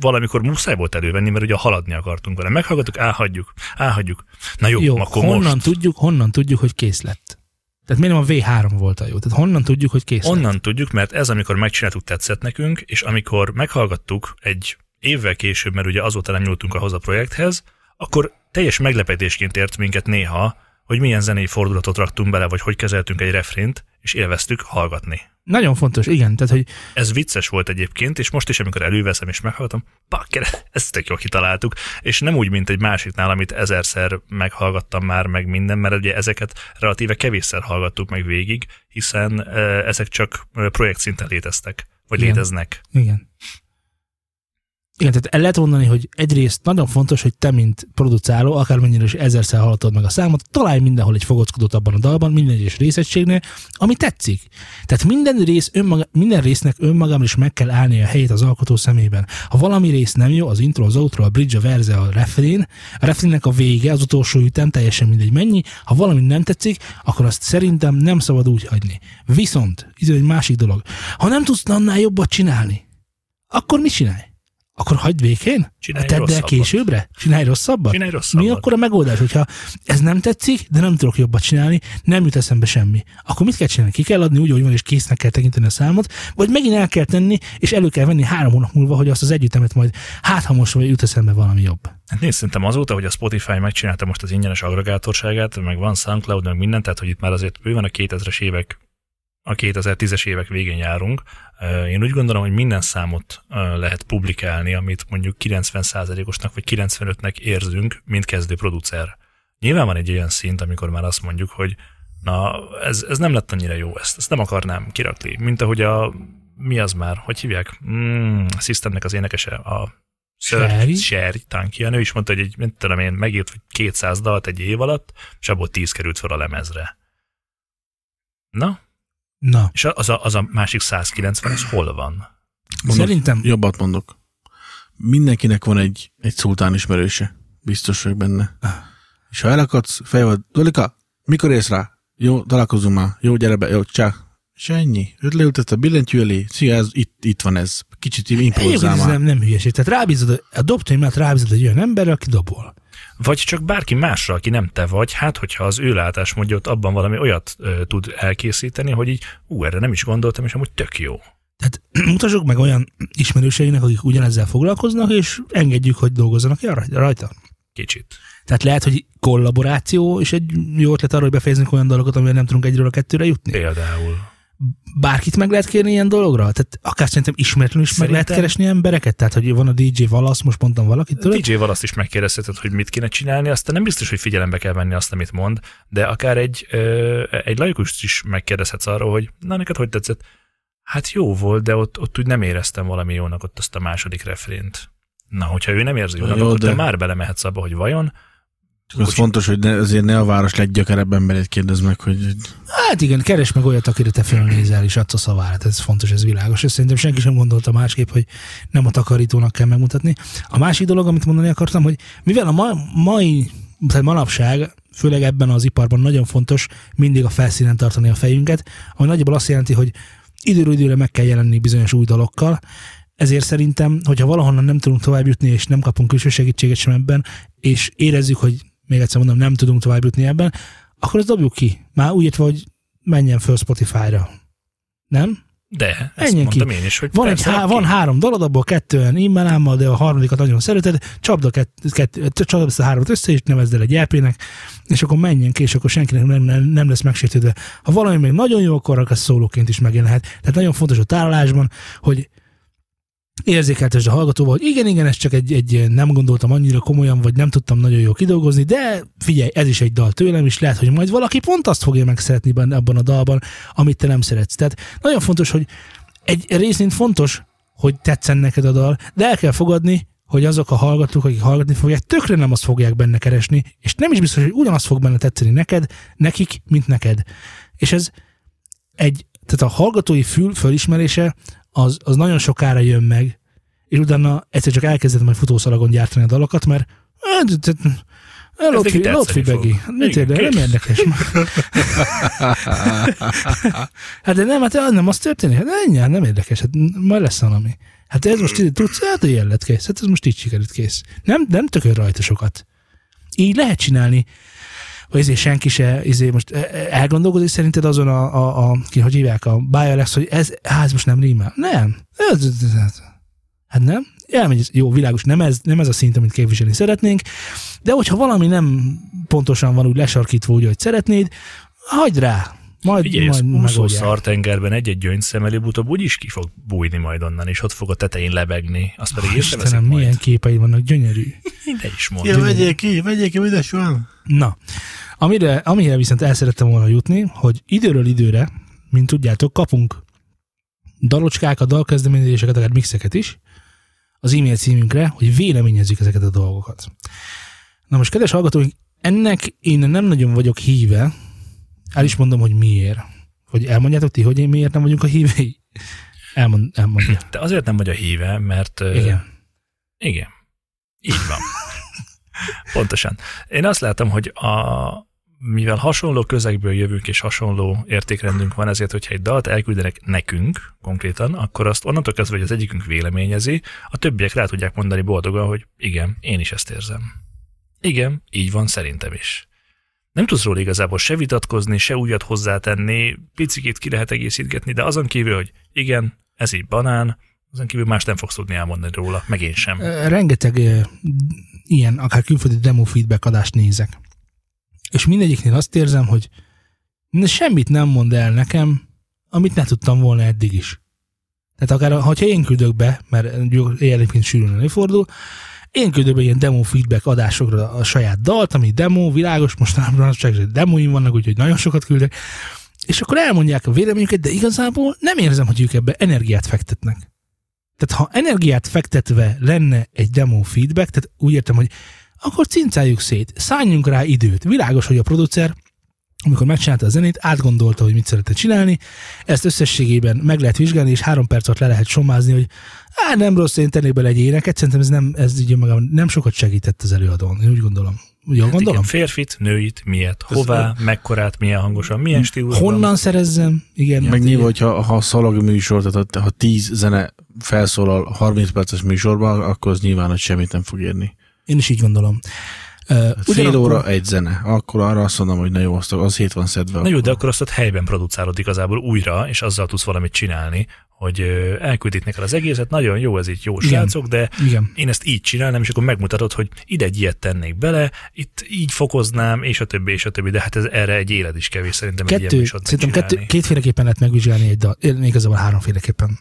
valamikor muszáj volt elővenni, mert ugye haladni akartunk vele. Meghallgattuk, elhagyjuk, elhagyjuk. Na jó, jó akkor honnan, most. tudjuk, honnan tudjuk, hogy kész lett? Tehát miért nem a V3 volt a jó? Tehát honnan tudjuk, hogy kész lett? Onnan tudjuk, mert ez, amikor megcsináltuk, tetszett nekünk, és amikor meghallgattuk egy évvel később, mert ugye azóta nem nyúltunk ahhoz a projekthez, akkor teljes meglepetésként ért minket néha, hogy milyen zenei fordulatot raktunk bele, vagy hogy kezeltünk egy refrént, és élveztük hallgatni. Nagyon fontos, igen. Tehát, hogy Ez vicces volt egyébként, és most is, amikor előveszem és meghallgatom, bakker, ezt tök jól kitaláltuk, és nem úgy, mint egy másiknál, amit ezerszer meghallgattam már, meg minden, mert ugye ezeket relatíve kevésszer hallgattuk meg végig, hiszen ezek csak projekt szinten léteztek, vagy Igen. léteznek. igen. Igen, tehát el lehet mondani, hogy egyrészt nagyon fontos, hogy te, mint producáló, akármennyire is ezerszer hallottad meg a számot, találj mindenhol egy fogockodót abban a dalban, minden egyes részegységnél, ami tetszik. Tehát minden rész önmaga, minden résznek önmagában is meg kell állni a helyét az alkotó szemében. Ha valami rész nem jó, az intro, az outro, a bridge, a verze, a refrén, a refrénnek a vége, az utolsó ütem, teljesen mindegy mennyi, ha valami nem tetszik, akkor azt szerintem nem szabad úgy hagyni. Viszont, ez egy másik dolog. Ha nem tudsz annál jobbat csinálni, akkor mit csinálj? Akkor hagyd békén? Csinálj Tedd el későbbre? Csinálj rosszabbat? Csinálj rosszabbat. Mi akkor a megoldás, hogyha ez nem tetszik, de nem tudok jobbat csinálni, nem jut eszembe semmi. Akkor mit kell csinálni? Ki kell adni úgy, hogy van, és késznek kell tekinteni a számot, vagy megint el kell tenni, és elő kell venni három hónap múlva, hogy azt az együttemet majd hát, ha most jut eszembe valami jobb. Hát nézd, szerintem azóta, hogy a Spotify megcsinálta most az ingyenes agregátorságát, meg van SoundCloud, meg minden, tehát hogy itt már azért bőven a 2000-es évek, a 2010-es évek végén járunk. Én úgy gondolom, hogy minden számot lehet publikálni, amit mondjuk 90%-osnak vagy 95-nek érzünk, mint kezdő producer. Nyilván van egy olyan szint, amikor már azt mondjuk, hogy na, ez, ez nem lett annyira jó, ezt, ezt nem akarnám kirakni. Mint ahogy a, mi az már, hogy hívják? Mm, a Systemnek az énekese, a Sherry? Sherry Tanki, ő is mondta, hogy egy, mint tudom én, megírt hogy 200 dalt egy év alatt, és abból 10 került fel a lemezre. Na, Na, és az a, az a másik 190, az hol van? Mondok, Szerintem- Jobbat mondok. Mindenkinek van egy, egy szultán ismerőse. Biztos vagyok benne. És ha elakadsz, fej vagy, Dolika, mikor érsz rá? Jó, találkozunk már. Jó, gyere be, jó, csá. És ennyi. Őt leültett a billentyű elé. Szia, ez, itt, itt van ez. Kicsit improvizál már. nem, nem hülyeség. Tehát rábízod, a dobtaimat rábízod egy olyan emberre, aki dobol. Vagy csak bárki másra, aki nem te vagy, hát hogyha az ő látásmódja ott abban valami olyat ö, tud elkészíteni, hogy így, ú, erre nem is gondoltam, és amúgy tök jó. Tehát mutassuk meg olyan ismerőseinek, akik ugyanezzel foglalkoznak, és engedjük, hogy dolgozzanak rajta. Kicsit. Tehát lehet, hogy kollaboráció, és egy jó ötlet arra, hogy befejezünk olyan dolgokat, amivel nem tudunk egyről a kettőre jutni. Például. Bárkit meg lehet kérni ilyen dologra? Tehát akár szerintem ismeretlenül is meg lehet Szerintem- keresni embereket? Tehát, hogy van a DJ Valasz, most mondtam valakit, tudod? DJ Valaszt is megkérdezheted, hogy mit kéne csinálni, aztán nem biztos, hogy figyelembe kell venni azt, amit mond, de akár egy, ö, egy laikust is megkérdezhetsz arról, hogy na neked hogy tetszett? Hát jó volt, de ott, ott úgy nem éreztem valami jónak ott azt a második refrént. Na, hogyha ő nem érzi jónak, Jó, akkor de- te már belemehetsz abba, hogy vajon. Csak az fontos, hogy ne, azért ne a város leggyökerebb emberét kérdezd meg, hogy Hát igen, keres meg olyat, akire te fölnézel, és adsz a szavára. Ez fontos, ez világos. És szerintem senki sem gondolta másképp, hogy nem a takarítónak kell megmutatni. A másik dolog, amit mondani akartam, hogy mivel a ma, mai, tehát manapság, főleg ebben az iparban nagyon fontos mindig a felszínen tartani a fejünket, ami nagyjából azt jelenti, hogy időről időre meg kell jelenni bizonyos új dalokkal, ezért szerintem, hogyha valahonnan nem tudunk tovább jutni, és nem kapunk külső segítséget sem ebben, és érezzük, hogy még egyszer mondom, nem tudunk tovább jutni ebben, akkor ezt dobjuk ki. Már úgy értve, hogy menjen föl Spotify-ra. Nem? De, ezt Menjen ki. mondtam én is, hogy Van, egy há- aki- van három dalod, abból kettően immelámmal, de a harmadikat nagyon szereted, csapd, a kett, kett, csapd ezt a hármat össze, és nevezd el egy EP-nek, és akkor menjen ki, és akkor senkinek nem, nem, nem lesz megsértődve. Ha valami még nagyon jó, akkor az szólóként is megjelenhet. Tehát nagyon fontos a tárolásban, hogy érzékeltesd a hallgatóval, hogy igen, igen, ez csak egy, egy nem gondoltam annyira komolyan, vagy nem tudtam nagyon jól kidolgozni, de figyelj, ez is egy dal tőlem, és lehet, hogy majd valaki pont azt fogja megszeretni benne abban a dalban, amit te nem szeretsz. Tehát nagyon fontos, hogy egy részint fontos, hogy tetszen neked a dal, de el kell fogadni, hogy azok a hallgatók, akik hallgatni fogják, tökre nem azt fogják benne keresni, és nem is biztos, hogy ugyanazt fog benne tetszeni neked, nekik, mint neked. És ez egy, tehát a hallgatói fül fölismerése az, az nagyon sokára jön meg, és utána egyszer csak elkezdett majd futószalagon gyártani a dalokat, mert neki Lotfi, Lotfi. Begi. Mit Igen, érdekel? Nem érdekes. hát de nem, hát nem az történik. Hát ennyi, hát nem érdekes. Hát majd lesz valami. Hát ez most így tudsz, hát ilyen lett kész. Hát ez most így sikerült kész. Nem, nem tököl rajta sokat. Így lehet csinálni, hogy ezért senki se, ezért most e- e- elgondolkozik szerinted azon a, a, a ki, hogy hívják, a Bialex, hogy ez, ez most nem rímel. Nem. Ez, ez, ez. Hát nem. Elmegy, jó, világos, nem ez, nem ez a szint, amit képviselni szeretnénk, de hogyha valami nem pontosan van úgy lesarkítva úgy, hogy szeretnéd, hagyd rá. Majd, Figyelj, ez majd úszó megoldják. szartengerben egy-egy gyöngyszem előbb-utóbb úgyis ki fog bújni majd onnan, és ott fog a tetején lebegni. Azt pedig észreveszik Istenem, majd. milyen képei vannak, gyönyörű. De is Ja, mondom. vegyék ki, vegyék ki, üdes van. Na, amire, amire viszont el szerettem volna jutni, hogy időről időre, mint tudjátok, kapunk dalocskákat, dalkezdeményezéseket, akár mixeket is, az e-mail címünkre, hogy véleményezzük ezeket a dolgokat. Na most, kedves hallgatóink, ennek én nem nagyon vagyok híve, el is mondom, hogy miért. Hogy elmondjátok ti, hogy én miért nem vagyunk a hívei? Elmond, elmondja. Te azért nem vagy a híve, mert... Igen. Igen. Így van. Pontosan. Én azt látom, hogy a, mivel hasonló közegből jövünk és hasonló értékrendünk van, ezért, hogyha egy dalt elküldenek nekünk konkrétan, akkor azt onnantól kezdve, hogy az egyikünk véleményezi, a többiek rá tudják mondani boldogan, hogy igen, én is ezt érzem. Igen, így van szerintem is. Nem tudsz róla igazából se vitatkozni, se újat hozzátenni, picikét ki lehet egészítgetni, de azon kívül, hogy igen, ez így banán, azon kívül más nem fogsz tudni elmondani róla, meg én sem. Rengeteg ilyen, akár külföldi demo feedback adást nézek. És mindegyiknél azt érzem, hogy semmit nem mond el nekem, amit ne tudtam volna eddig is. Tehát akár, ha én küldök be, mert egyébként sűrűn előfordul, én be ilyen demo feedback adásokra a saját dalt, ami demo, világos, mostanában csak demoim vannak, úgyhogy nagyon sokat küldök, és akkor elmondják a véleményüket, de igazából nem érzem, hogy ők ebbe energiát fektetnek. Tehát ha energiát fektetve lenne egy demo feedback, tehát úgy értem, hogy akkor cincáljuk szét, szálljunk rá időt. Világos, hogy a producer amikor megcsinálta a zenét, átgondolta, hogy mit szeretne csinálni, ezt összességében meg lehet vizsgálni, és három perc alatt le lehet somázni, hogy hát nem rossz, én tennék bele egy éneket, szerintem ez nem, ez így magam nem sokat segített az előadón, én úgy gondolom. Jól Hát gondolom? igen, férfit, nőit, miért, hová, mekkorát, milyen hangosan, milyen stílusban. Honnan szerezzem? Igen. Meg nyilván, hogyha ha szalag műsor, tehát ha 10 zene felszólal 30 perces műsorban, akkor az nyilván, hogy semmit nem fog érni. Én is így gondolom. Uh, Fél óra egy zene, akkor arra azt mondom, hogy na jó, azt, az hét van szedve. Na jó, de akkor azt ott helyben producálod igazából újra, és azzal tudsz valamit csinálni, hogy elküldik neked az egészet, nagyon jó, ez így jó Igen. srácok, de Igen. én ezt így csinálnám, és akkor megmutatod, hogy ide egy ilyet tennék bele, itt így fokoznám, és a többi, és a többi, de hát ez erre egy élet is kevés szerintem egy ilyen Kettő, szerintem kettő, kétféleképpen lehet megvizsgálni egy dal, eh, igazából háromféleképpen.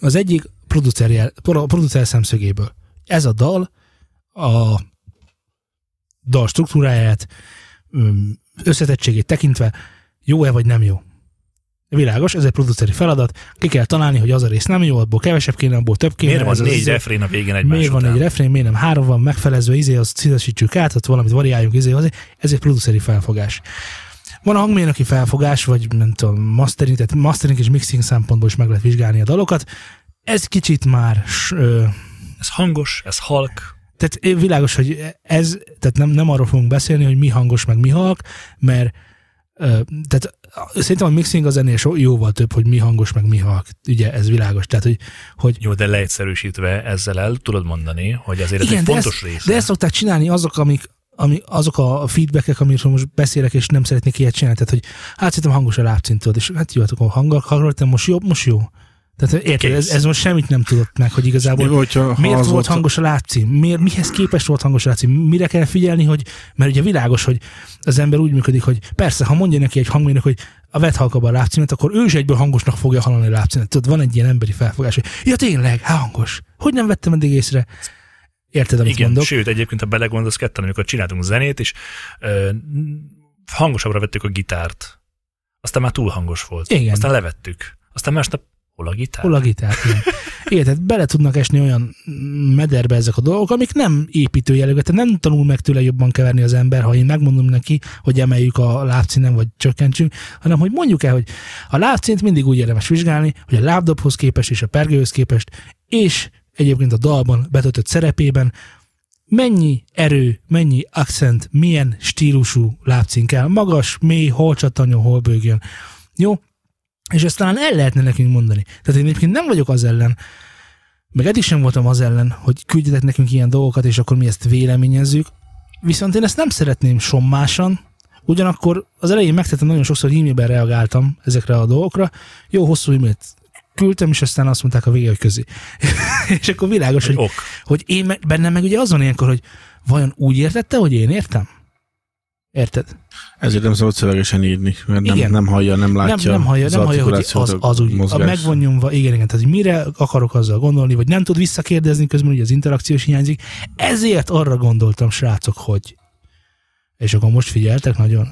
Az egyik producer, producer szemszögéből. Ez a dal a dal struktúráját, összetettségét tekintve jó-e vagy nem jó. Világos, ez egy produceri feladat, ki kell találni, hogy az a rész nem jó, abból kevesebb kéne, abból több kéne. Miért van az négy izé- refrén a végén egymás Miért van egy refrén, miért nem három van megfelezve, izé, azt színesítsük át, ott valamit variáljunk, izé, azért. ez egy produceri felfogás. Van a hangmérnöki felfogás, vagy nem tudom, mastering, tehát mastering és mixing szempontból is meg lehet vizsgálni a dalokat. Ez kicsit már, ö, Ez hangos, ez halk, tehát világos, hogy ez, tehát nem, nem arról fogunk beszélni, hogy mi hangos, meg mi halk, mert ö, tehát szerintem a mixing az ennél so, jóval több, hogy mi hangos, meg mi halk. Ugye ez világos. Tehát, hogy, hogy jó, de leegyszerűsítve ezzel el tudod mondani, hogy azért ez Igen, egy de fontos ezt, része. De ezt szokták csinálni azok, amik, ami, azok a feedbackek, amiről most beszélek, és nem szeretnék ilyet csinálni. Tehát, hogy hát szerintem hangos a lábcintod, és hát jó, hát akkor hanggal hallottam, most jó, most jó. Tehát érted, ez, Kész. ez, most semmit nem tudott meg, hogy igazából Jó, hogyha, ha miért volt hangos a lábcím? Miért, mihez képest volt hangos a lábcím? Mire kell figyelni, hogy, mert ugye világos, hogy az ember úgy működik, hogy persze, ha mondja neki egy hangmérnök, hogy a vett halkabban a lábcímet, akkor ő is egyből hangosnak fogja hallani a lábcímet. Tudod, van egy ilyen emberi felfogás, hogy ja tényleg, hát hangos. Hogy nem vettem eddig észre? Érted, amit Igen, mondok? sőt, egyébként, ha belegondolsz ketten, amikor csináltunk zenét, és ö, hangosabbra vettük a gitárt, aztán már túl hangos volt. Igen. Aztán levettük. Aztán másnap hol a gitár? Hol a gitár? Igen. Igen, tehát bele tudnak esni olyan mederbe ezek a dolgok, amik nem építő jellegű, tehát nem tanul meg tőle jobban keverni az ember, ha én megmondom neki, hogy emeljük a lábcínen, vagy csökkentsünk, hanem hogy mondjuk el, hogy a lábcínt mindig úgy érdemes vizsgálni, hogy a lábdobhoz képest és a pergőhöz képest, és egyébként a dalban betöltött szerepében mennyi erő, mennyi accent, milyen stílusú lábcín kell. Magas, mély, hol csattanjon, hol bőgjön. Jó? És ezt talán el lehetne nekünk mondani. Tehát én egyébként nem vagyok az ellen, meg eddig sem voltam az ellen, hogy küldjetek nekünk ilyen dolgokat, és akkor mi ezt véleményezzük. Viszont én ezt nem szeretném sommásan, ugyanakkor az elején megtettem nagyon sokszor, hogy e-mailben reagáltam ezekre a dolgokra. Jó, hosszú e-mailt küldtem, és aztán azt mondták a vége, hogy közé. és akkor világos, Hogy hogy, ok. hogy én bennem meg ugye az van ilyenkor, hogy vajon úgy értette, hogy én értem? Érted? Ezért nem szabad szövegesen írni, mert nem, Igen. nem hallja, nem nem, látja. nem hallja, az nem hallja, hogy az, az úgy, a mozgást. megvonjumva, igen, igen, tehát hogy mire akarok azzal gondolni, vagy nem tud visszakérdezni, közben ugye az interakciós hiányzik. Ezért arra gondoltam, srácok, hogy és akkor most figyeltek nagyon.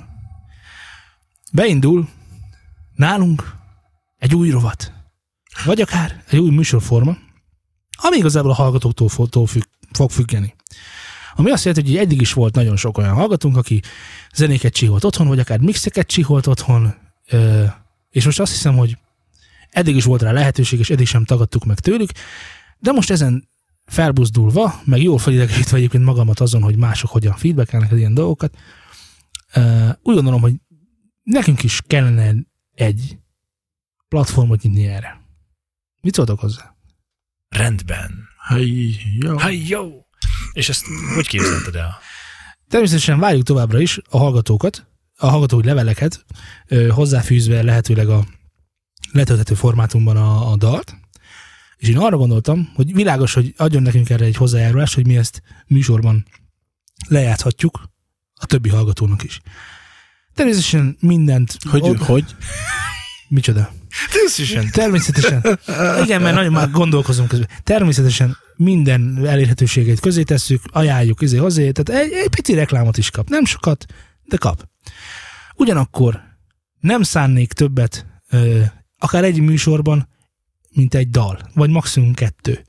Beindul nálunk egy új rovat, vagy akár egy új műsorforma, ami igazából a hallgatóktól fog függeni. Ami azt jelenti, hogy eddig is volt nagyon sok olyan hallgatónk, aki zenéket csiholt otthon, vagy akár mixeket csiholt otthon, és most azt hiszem, hogy eddig is volt rá lehetőség, és eddig sem tagadtuk meg tőlük, de most ezen felbuzdulva, meg jól felidegesítve egyébként magamat azon, hogy mások hogyan feedbackelnek az ilyen dolgokat, úgy gondolom, hogy nekünk is kellene egy platformot nyitni erre. Mit szóltok hozzá? Rendben. Hey, jó. Hey, jó! És ezt hogy képzelted el? Természetesen várjuk továbbra is a hallgatókat, a hallgatói leveleket, hozzáfűzve lehetőleg a letölthető formátumban a, a dalt. És én arra gondoltam, hogy világos, hogy adjon nekünk erre egy hozzájárulást, hogy mi ezt műsorban lejátszhatjuk a többi hallgatónak is. Természetesen mindent... Hogy, o- hogy? Micsoda? Természetesen. Természetesen. Igen, mert nagyon már gondolkozunk közben. Természetesen minden elérhetőségét közé tesszük, ajánljuk izé hozzá, tehát egy, egy pici reklámot is kap. Nem sokat, de kap. Ugyanakkor nem szánnék többet, ö, akár egy műsorban, mint egy dal, vagy maximum kettő.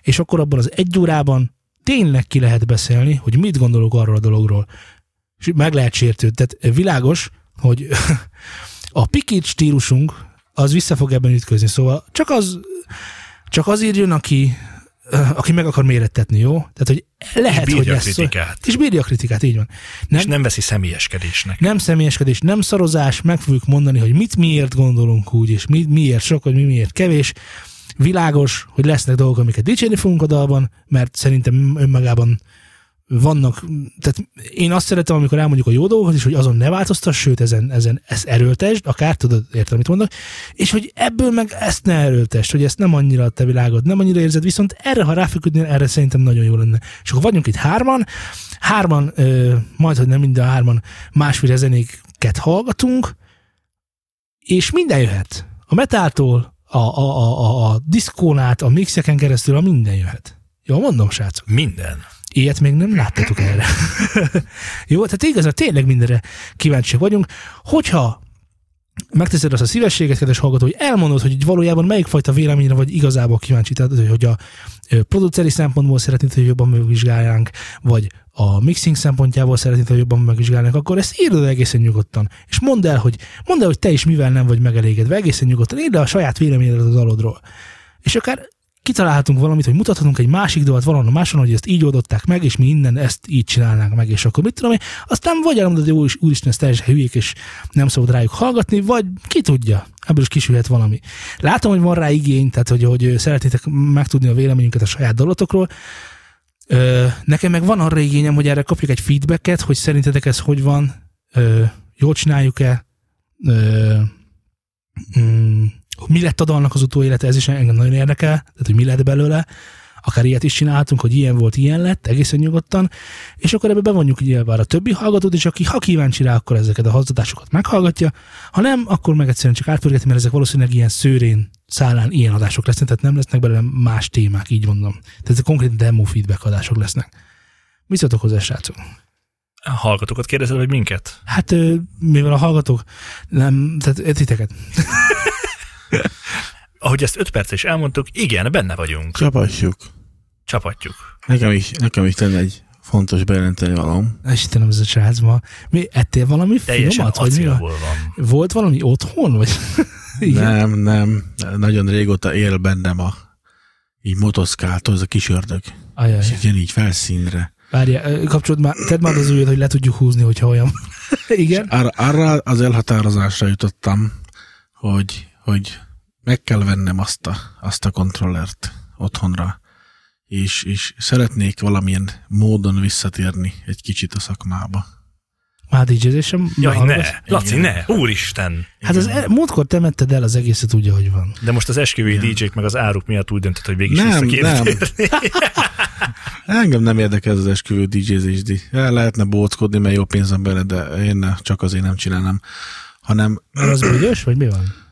És akkor abban az egy órában tényleg ki lehet beszélni, hogy mit gondolok arról a dologról. És meg lehet sértődni. Tehát világos, hogy a pikit stílusunk az vissza fog ebben ütközni. Szóval csak az, csak az írjon, aki, aki meg akar mérettetni, jó? Tehát, hogy lehet, És hogy bírja a lesz. kritikát. És bírja a kritikát, így van. Nem, És nem veszi személyeskedésnek. nem személyeskedés, nem szarozás, meg fogjuk mondani, hogy mit miért gondolunk úgy, és mi, miért sok, vagy mi miért kevés. Világos, hogy lesznek dolgok, amiket dicsérni fogunk a dalban, mert szerintem önmagában vannak, tehát én azt szeretem, amikor elmondjuk a jó dolgokat is, hogy azon ne változtass, sőt, ezen, ezen ezt erőltesd, akár tudod, értem, mit mondok, és hogy ebből meg ezt ne erőltesd, hogy ezt nem annyira a te világod, nem annyira érzed, viszont erre, ha ráfeküdnél, erre szerintem nagyon jó lenne. És akkor vagyunk itt hárman, hárman, ö, majd, hogy nem minden hárman másféle zenéket hallgatunk, és minden jöhet. A metáltól, a, a, a, a, a diszkón át, a mixeken keresztül, a minden jöhet. Jó, mondom, srácok. Minden. Ilyet még nem láttatok erre. Jó, tehát igazán tényleg mindenre kíváncsiak vagyunk. Hogyha megteszed azt a szívességet, kedves hallgató, hogy elmondod, hogy valójában melyik fajta véleményre vagy igazából kíváncsi, tehát hogy a produceri szempontból szeretnéd, hogy jobban megvizsgáljánk, vagy a mixing szempontjából szeretnéd, hogy jobban megvizsgálnánk, akkor ezt írd el egészen nyugodtan. És mondd el, hogy, mondd el, hogy te is mivel nem vagy megelégedve, egészen nyugodtan. Írd el a saját véleményedet a dalodról. És akár kitalálhatunk valamit, hogy mutathatunk egy másik dolgot valahol máson, hogy ezt így oldották meg, és mi innen ezt így csinálnánk meg, és akkor mit tudom én, aztán vagy elmondod, hogy úr, úristen, ez teljesen hülyék, és nem szabad rájuk hallgatni, vagy ki tudja, ebből is kisülhet valami. Látom, hogy van rá igény, tehát hogy, hogy szeretnétek megtudni a véleményünket a saját dolotokról. Ö, nekem meg van arra igényem, hogy erre kapjuk egy feedbacket, hogy szerintetek ez hogy van, ö, jól csináljuk-e, ö, mm, mi lett a dalnak az utóélete, ez is engem nagyon érdekel, tehát hogy mi lett belőle, akár ilyet is csináltunk, hogy ilyen volt, ilyen lett, egészen nyugodtan, és akkor ebbe bevonjuk nyilván a többi hallgatót, és aki ha kíváncsi rá, akkor ezeket a hallgatásokat meghallgatja, ha nem, akkor meg egyszerűen csak átpörgeti, mert ezek valószínűleg ilyen szőrén, szállán ilyen adások lesznek, tehát nem lesznek belőle más témák, így mondom. Tehát ezek konkrét demo feedback adások lesznek. Mit szóltok hozzá, srácok? A hallgatókat kérdezed, vagy minket? Hát, mivel a hallgatók, nem, tehát titeket. Ahogy ezt öt perc is elmondtuk, igen, benne vagyunk. Csapatjuk. Csapatjuk. Nekem is, nekem is lenne egy fontos bejelenteni valóm. Istenem, ez a srác ma. Mi, ettél valami Teljesen finomat? Vagy mi? a- van. Volt valami otthon? Vagy? Nem, nem. Nagyon régóta él bennem a így motoszkáltó, ez a kis ördög. Ajaj. És így jön így felszínre. Várjál, ö, kapcsolod már, tedd már az ujjat, hogy le tudjuk húzni, hogyha olyan. Igen? Arra, arra az elhatározásra jutottam, hogy, hogy meg kell vennem azt a, azt a kontrollert otthonra, és, és szeretnék valamilyen módon visszatérni egy kicsit a szakmába. Már DJ-zésem? Jaj, ne! hallgass? Laci, ne! Úristen! Hát az el, múltkor temetted el az egészet úgy, ahogy van. De most az esküvői DJ-k meg az áruk miatt úgy döntött, hogy végig is Nem, vissza nem. Engem nem érdekel ez az esküvő DJ-zésdi. El lehetne bóckodni, mert jó pénzem bele, de én ne, csak azért nem csinálnám. Hanem az büdös, vagy mi van?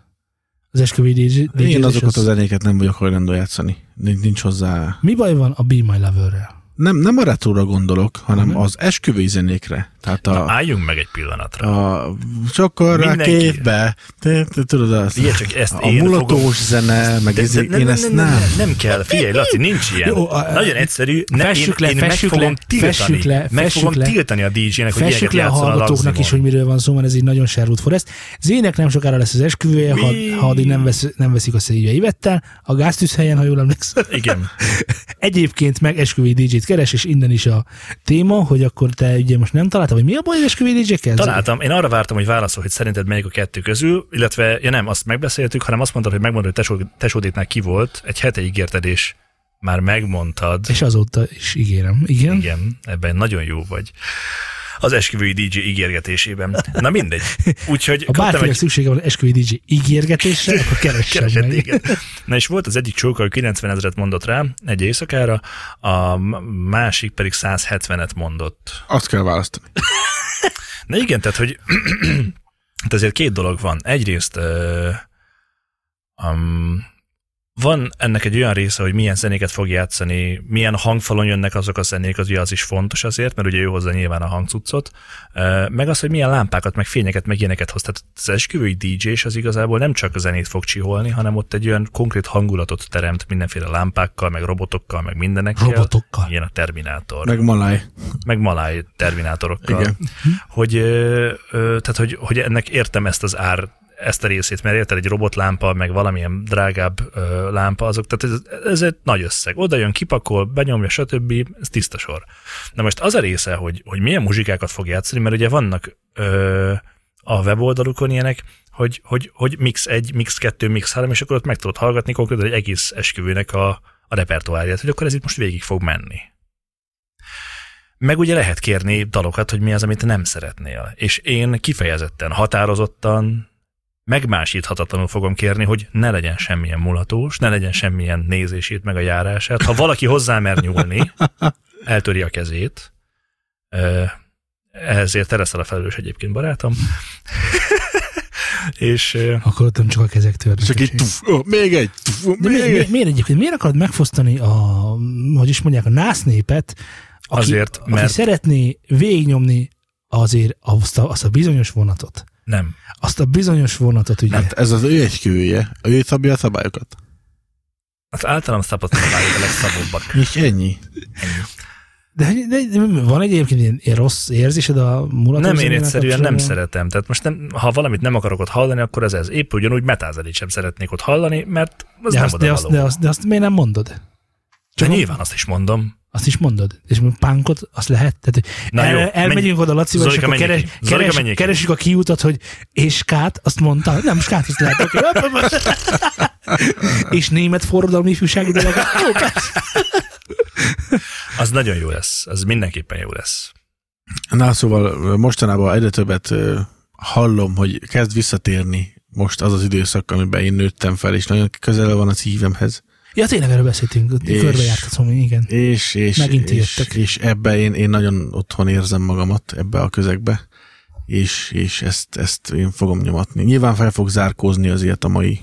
Az esküvői DJ, én azokat az... a zenéket nem vagyok hajlandó játszani. Nincs, nincs hozzá... Mi baj van a Be My Lover-rel? Nem, nem a retróra gondolok, hanem Mhm. az esküvői zenékre. Tehát Na, a, álljunk meg egy pillanatra. a csokorra Mindenki. képbe, te, te, tudod azt, Figyelj csak, ezt a én mulatós fogom- zene, meg De, ez, de, én nem, ezt nem, nem. nem, kell. Figyelj, Laci, nincs ilyen. Jó, a- Nagyon egyszerű. Ne, Fessük én, le, én fessük meg fogom le, tiltani. fessük le, meg fessük fogom le. tiltani a DJ-nek, hogy Fessük le a a hallgatóknak is, hogy miről van szó, mert ez egy nagyon Sherwood Forest. Zének nem sokára lesz az esküvője, ha, ha addig nem, vesz, nem veszik a szívja Ivettel, a gáztűz helyen, ha jól emlékszem. Igen. Egyébként meg esküvői DJ-t keres, és innen is a téma, hogy akkor te ugye most nem találtad, hogy mi a baj az esküvői DJ-kkel? Találtam. Én arra vártam, hogy válaszol, hogy szerinted melyik a kettő közül, illetve, ja nem, azt megbeszéltük, hanem azt mondtad, hogy megmondod, hogy tesó, ki volt. Egy hete ígérted, és már megmondtad. És azóta is ígérem. Igen. Igen, ebben nagyon jó vagy. Az esküvői DJ ígérgetésében. Na mindegy. Úgyhogy Ha bárkinek egy szüksége van esküvői DJ ígérgetésre, akkor keressen keresett meg. téged. Na és volt az egyik csóka, hogy 90 ezeret mondott rá egy éjszakára, a másik pedig 170-et mondott. Azt kell választani. Na igen, tehát, hogy tehát ezért két dolog van. Egyrészt uh, um, van ennek egy olyan része, hogy milyen zenéket fog játszani, milyen hangfalon jönnek azok a zenék, az ugye az is fontos azért, mert ugye ő hozza nyilván a hangcuccot, meg az, hogy milyen lámpákat, meg fényeket, meg ilyeneket hoz. Tehát az esküvői DJ és az igazából nem csak a zenét fog csiholni, hanem ott egy olyan konkrét hangulatot teremt mindenféle lámpákkal, meg robotokkal, meg mindenekkel. Robotokkal. Ilyen a Terminátor Meg Malaj. meg maláj terminátorokkal. Igen. Hogy, tehát, hogy, hogy ennek értem ezt az ár ezt a részét, mert érted egy robotlámpa, meg valamilyen drágább ö, lámpa, azok, tehát ez, ez egy nagy összeg. Oda jön, kipakol, benyomja, stb. Ez tiszta sor. Na most az a része, hogy, hogy milyen muzsikákat fog játszani, mert ugye vannak ö, a weboldalukon ilyenek, hogy, hogy, hogy mix 1, mix 2, mix 3, és akkor ott meg tudod hallgatni konkrétan egy egész esküvőnek a, a repertoárját, hogy akkor ez itt most végig fog menni. Meg ugye lehet kérni dalokat, hogy mi az, amit nem szeretnél. És én kifejezetten, határozottan, megmásíthatatlanul fogom kérni, hogy ne legyen semmilyen mulatós, ne legyen semmilyen nézését, meg a járását. Ha valaki hozzá mer nyúlni, eltöri a kezét, ezért te leszel a felelős egyébként, barátom. és Akkor ott nem csak a kezek törnek. Csak egy tuf, oh, még egy, tuf, De még egy. miért egyébként? Miért akarod megfosztani a, hogy is mondják, a nász népet, aki, Azért, aki mert- szeretné végignyomni azért azt a, azt a bizonyos vonatot. Nem. Azt a bizonyos vonatot, ugye? Hát ez az ő egykője. Ő szabja a szabályokat. Az általam szabad szabályok a legszabóbbak. És ennyi. De, de, de van egyébként ilyen, ilyen rossz érzésed a mulatos Nem, én egyszerűen nem szeretem. Tehát most nem, ha valamit nem akarok ott hallani, akkor ez ez. Épp ugyanúgy metázenét sem szeretnék ott hallani, mert az De nem azt, oda de, azt, de, azt, de azt miért nem mondod? De Csak nyilván azt is mondom. Azt is mondod? És pánkot, azt lehet? Tehát, Na el, jó, elmegyünk oda Lacival, és Zolika, akkor menjék keres. Zolika, keres, ki. keresjük a kiútot, hogy és skát, azt mondta, nem, skát, azt lehet, oké. és német forradalmi ifjúsági persze. Az nagyon jó lesz. Az mindenképpen jó lesz. Na, szóval mostanában egyre többet hallom, hogy kezd visszatérni most az az időszak, amiben én nőttem fel, és nagyon közel van a szívemhez. Ja, tényleg erről beszéltünk, És- körbejártatom, igen. És, és, Megint és, jöttek. és ebbe én, én nagyon otthon érzem magamat, ebbe a közegbe, és, és ezt, ezt én fogom nyomatni. Nyilván fel fog zárkózni azért a mai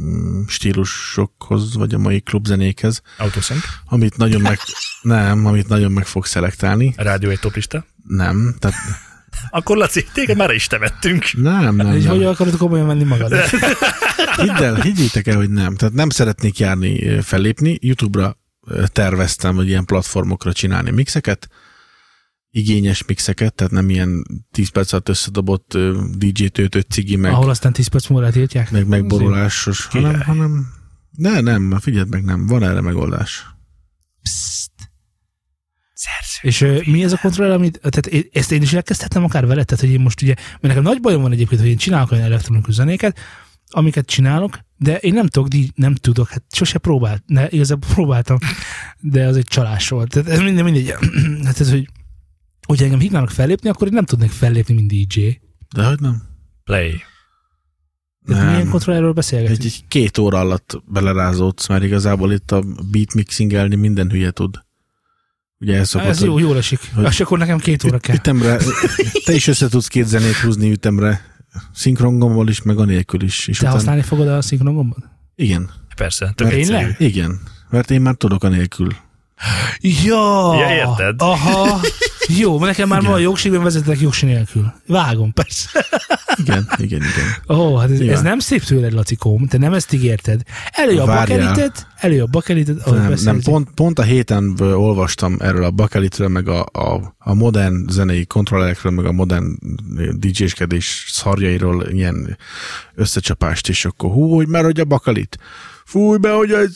mm, stílusokhoz, vagy a mai klubzenékhez, Autoszink, amit nagyon meg, nem, amit nagyon meg fog szelektálni. rádió egy toplista. Nem, tehát Akkor Laci, téged már is temettünk. nem, nem, Hogy, hogy akarod komolyan venni magad? Hidd el, higgyétek el, hogy nem. Tehát nem szeretnék járni, fellépni. YouTube-ra terveztem, hogy ilyen platformokra csinálni mixeket, igényes mixeket, tehát nem ilyen 10 perc alatt összedobott DJ töltött cigi, meg, Ahol aztán 10 perc múlva tiltják? meg megborulásos, hanem, hanem ne, nem, figyeld meg, nem, van erre megoldás. Psst. Szerző. És mi ez a kontroll, amit, tehát ezt én is elkezdhettem akár veled, tehát hogy én most ugye, mert nekem nagy bajom van egyébként, hogy én csinálok olyan elektronikus zenéket, amiket csinálok, de én nem tudok, nem tudok, hát sose próbált, ne, igazából próbáltam, de az egy csalás volt. Tehát ez minden, mindegy, hát ez, hogy hogyha engem hívnának fellépni, akkor én nem tudnék fellépni, mint DJ. De hogy nem? Play. Tehát Nem. milyen kontrollerről beszélgetünk? Egy, egy két óra alatt belerázódsz, mert igazából itt a beat mixingelni minden hülye tud. Ugye ez szokott, ez jó, jól esik. hogy- És akkor nekem két óra kell. Ütemre, te is össze tudsz két zenét húzni ütemre, szinkrongomból is, meg anélkül is. És Te használni fogod a szinkrongombot? Igen, Persze, tök Tényleg? igen. Mert én már tudok anélkül Ja, Ja, érted? Aha. Jó, mert nekem már Igen. ma a jogségben vezetek jogsi nélkül. Vágom, persze. Igen, igen, igen. Ó, hát ez, Igen. ez nem szép tőled, Lacikóm, te nem ezt ígérted. Elő a bakelitet, elő a bakelitet, ahogy Nem, nem pont, pont a héten olvastam erről a bakelitről, meg a, a, a modern zenei kontrollerekről, meg a modern DJ-skedés szarjairól ilyen összecsapást, és akkor hú, hogy már hogy a bakalit. Fúj be, hogy ez,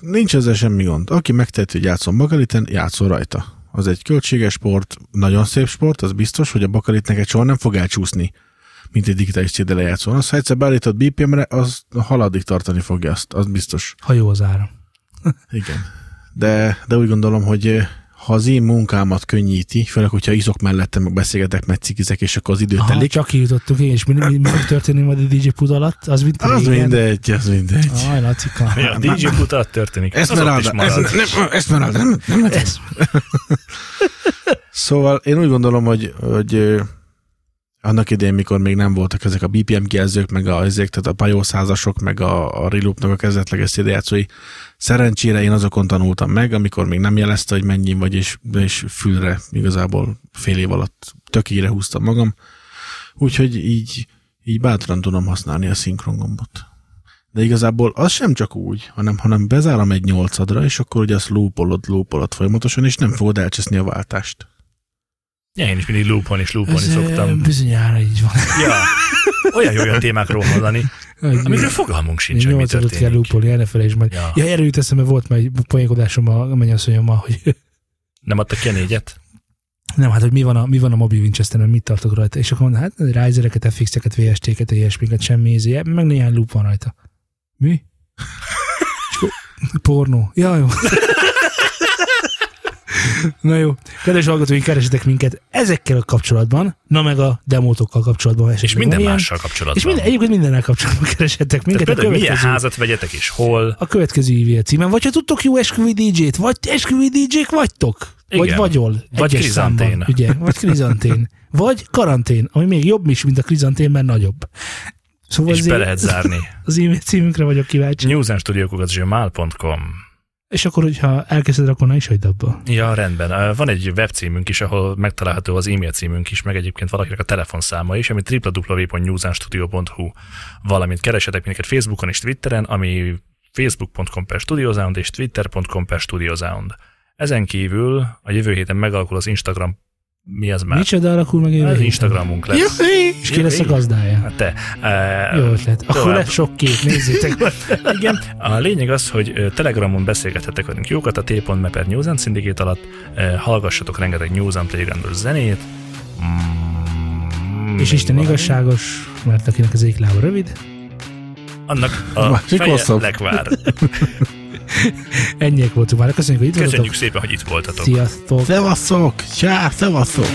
nincs ezzel semmi gond. Aki megteheti, hogy játszom bakaliten, játszol rajta. Az egy költséges sport, nagyon szép sport, az biztos, hogy a bakalit neked soha nem fog elcsúszni, mint egy digitális CD lejátszón. Az, ha egyszer beállítod BPM-re, az haladig tartani fogja azt, az biztos. Ha jó az ára. Igen. De, de úgy gondolom, hogy ha az én munkámat könnyíti, főleg, hogyha iszok mellettem, meg beszélgetek, meg cikizek, és akkor az idő Aha, telik, csak kijutottunk, és mi, mi, mi fog történni majd a DJ pud alatt? Az mint az régen. mindegy, az mindegy. Aj, Lacika. Mi a DJ történik? Az ott is Esmeralda, marad. ez, nem, nem, nem, nem. Ez, Szóval én úgy gondolom, hogy, hogy annak idején, mikor még nem voltak ezek a BPM kijelzők, meg a, ezek, tehát a pajószázasok, meg a, a Reloopnak a kezdetleges CD szerencsére én azokon tanultam meg, amikor még nem jelezte, hogy mennyi vagy, és, és fülre igazából fél év alatt tökére húztam magam. Úgyhogy így, így bátran tudom használni a szinkrongombot. De igazából az sem csak úgy, hanem, hanem bezárom egy nyolcadra, és akkor ugye azt loopolod, loopolod folyamatosan, és nem fogod elcseszni a váltást. Ja, én is mindig loopolni és loopolni ez szoktam. bizonyára így van. Ja. Olyan jó olyan témákról hallani, amikről fogalmunk sincs, hogy mi Nyolcadot kell történik. lúpolni, erre felejtsd meg. Ja. Ja, erről jut eszembe, volt már egy poénkodásom a mennyasszonyommal, hogy Nem adtak ki a négyet? nem, hát hogy mi van a, mi van a mobil Winchester-en, mit tartok rajta, és akkor mondta, hát Risereket, FX-eket, VST-ket, ilyesmiket, semmi ízé, meg néhány loop van rajta. Mi? És akkor, pornó. Ja, jó. Na jó, kedves hallgatóink, keresetek minket ezekkel a kapcsolatban, na meg a demótokkal kapcsolatban. És minden ilyen. mással kapcsolatban. És minden, egyébként mindennel kapcsolatban keresetek Tehát minket. A például milyen házat vegyetek és hol. a következő e-mail címen. Vagy ha tudtok jó esküvői DJ-t, vagy esküvői DJ-k vagytok. Vagy Igen. vagyol. Vagy krizantén. számban, Ugye? Vagy krizantén. vagy karantén, ami még jobb is, mint a krizantén, mert nagyobb. Szóval És be lehet zárni. az e-mail címünkre vagyok kíváncsi. newsandstudiókukat.gmail.com És akkor, hogyha elkezded, akkor ne is hagyd abba. Ja, rendben. Van egy webcímünk is, ahol megtalálható az e-mail címünk is, meg egyébként valakinek a telefonszáma is, ami www.newsandstudio.hu valamint keresetek minket Facebookon és Twitteren, ami facebook.com per studiosound és twitter.com per studiosound. Ezen kívül a jövő héten megalakul az Instagram mi az már? Micsoda alakul meg jövő Az? Instagramunk lesz. Juhi! És ki lesz a gazdája? Hát te. Jó Uh, ötlet. Akkor tovább. lesz sok kép, nézzétek. Igen, a lényeg az, hogy Telegramon beszélgethetek velünk jókat a t.me per News and Syndicate alatt, ö, hallgassatok rengeteg News and Playgroundos zenét, mm, És Isten valami. igazságos, mert akinek az éklába rövid. Annak a Másik feje hosszabb. lekvár. Ennyiek voltunk már. Köszönjük, hogy itt Köszönjük voltatok. szépen, hogy itt voltatok. Sziasztok! Szevasztok! Csá, szevasztok!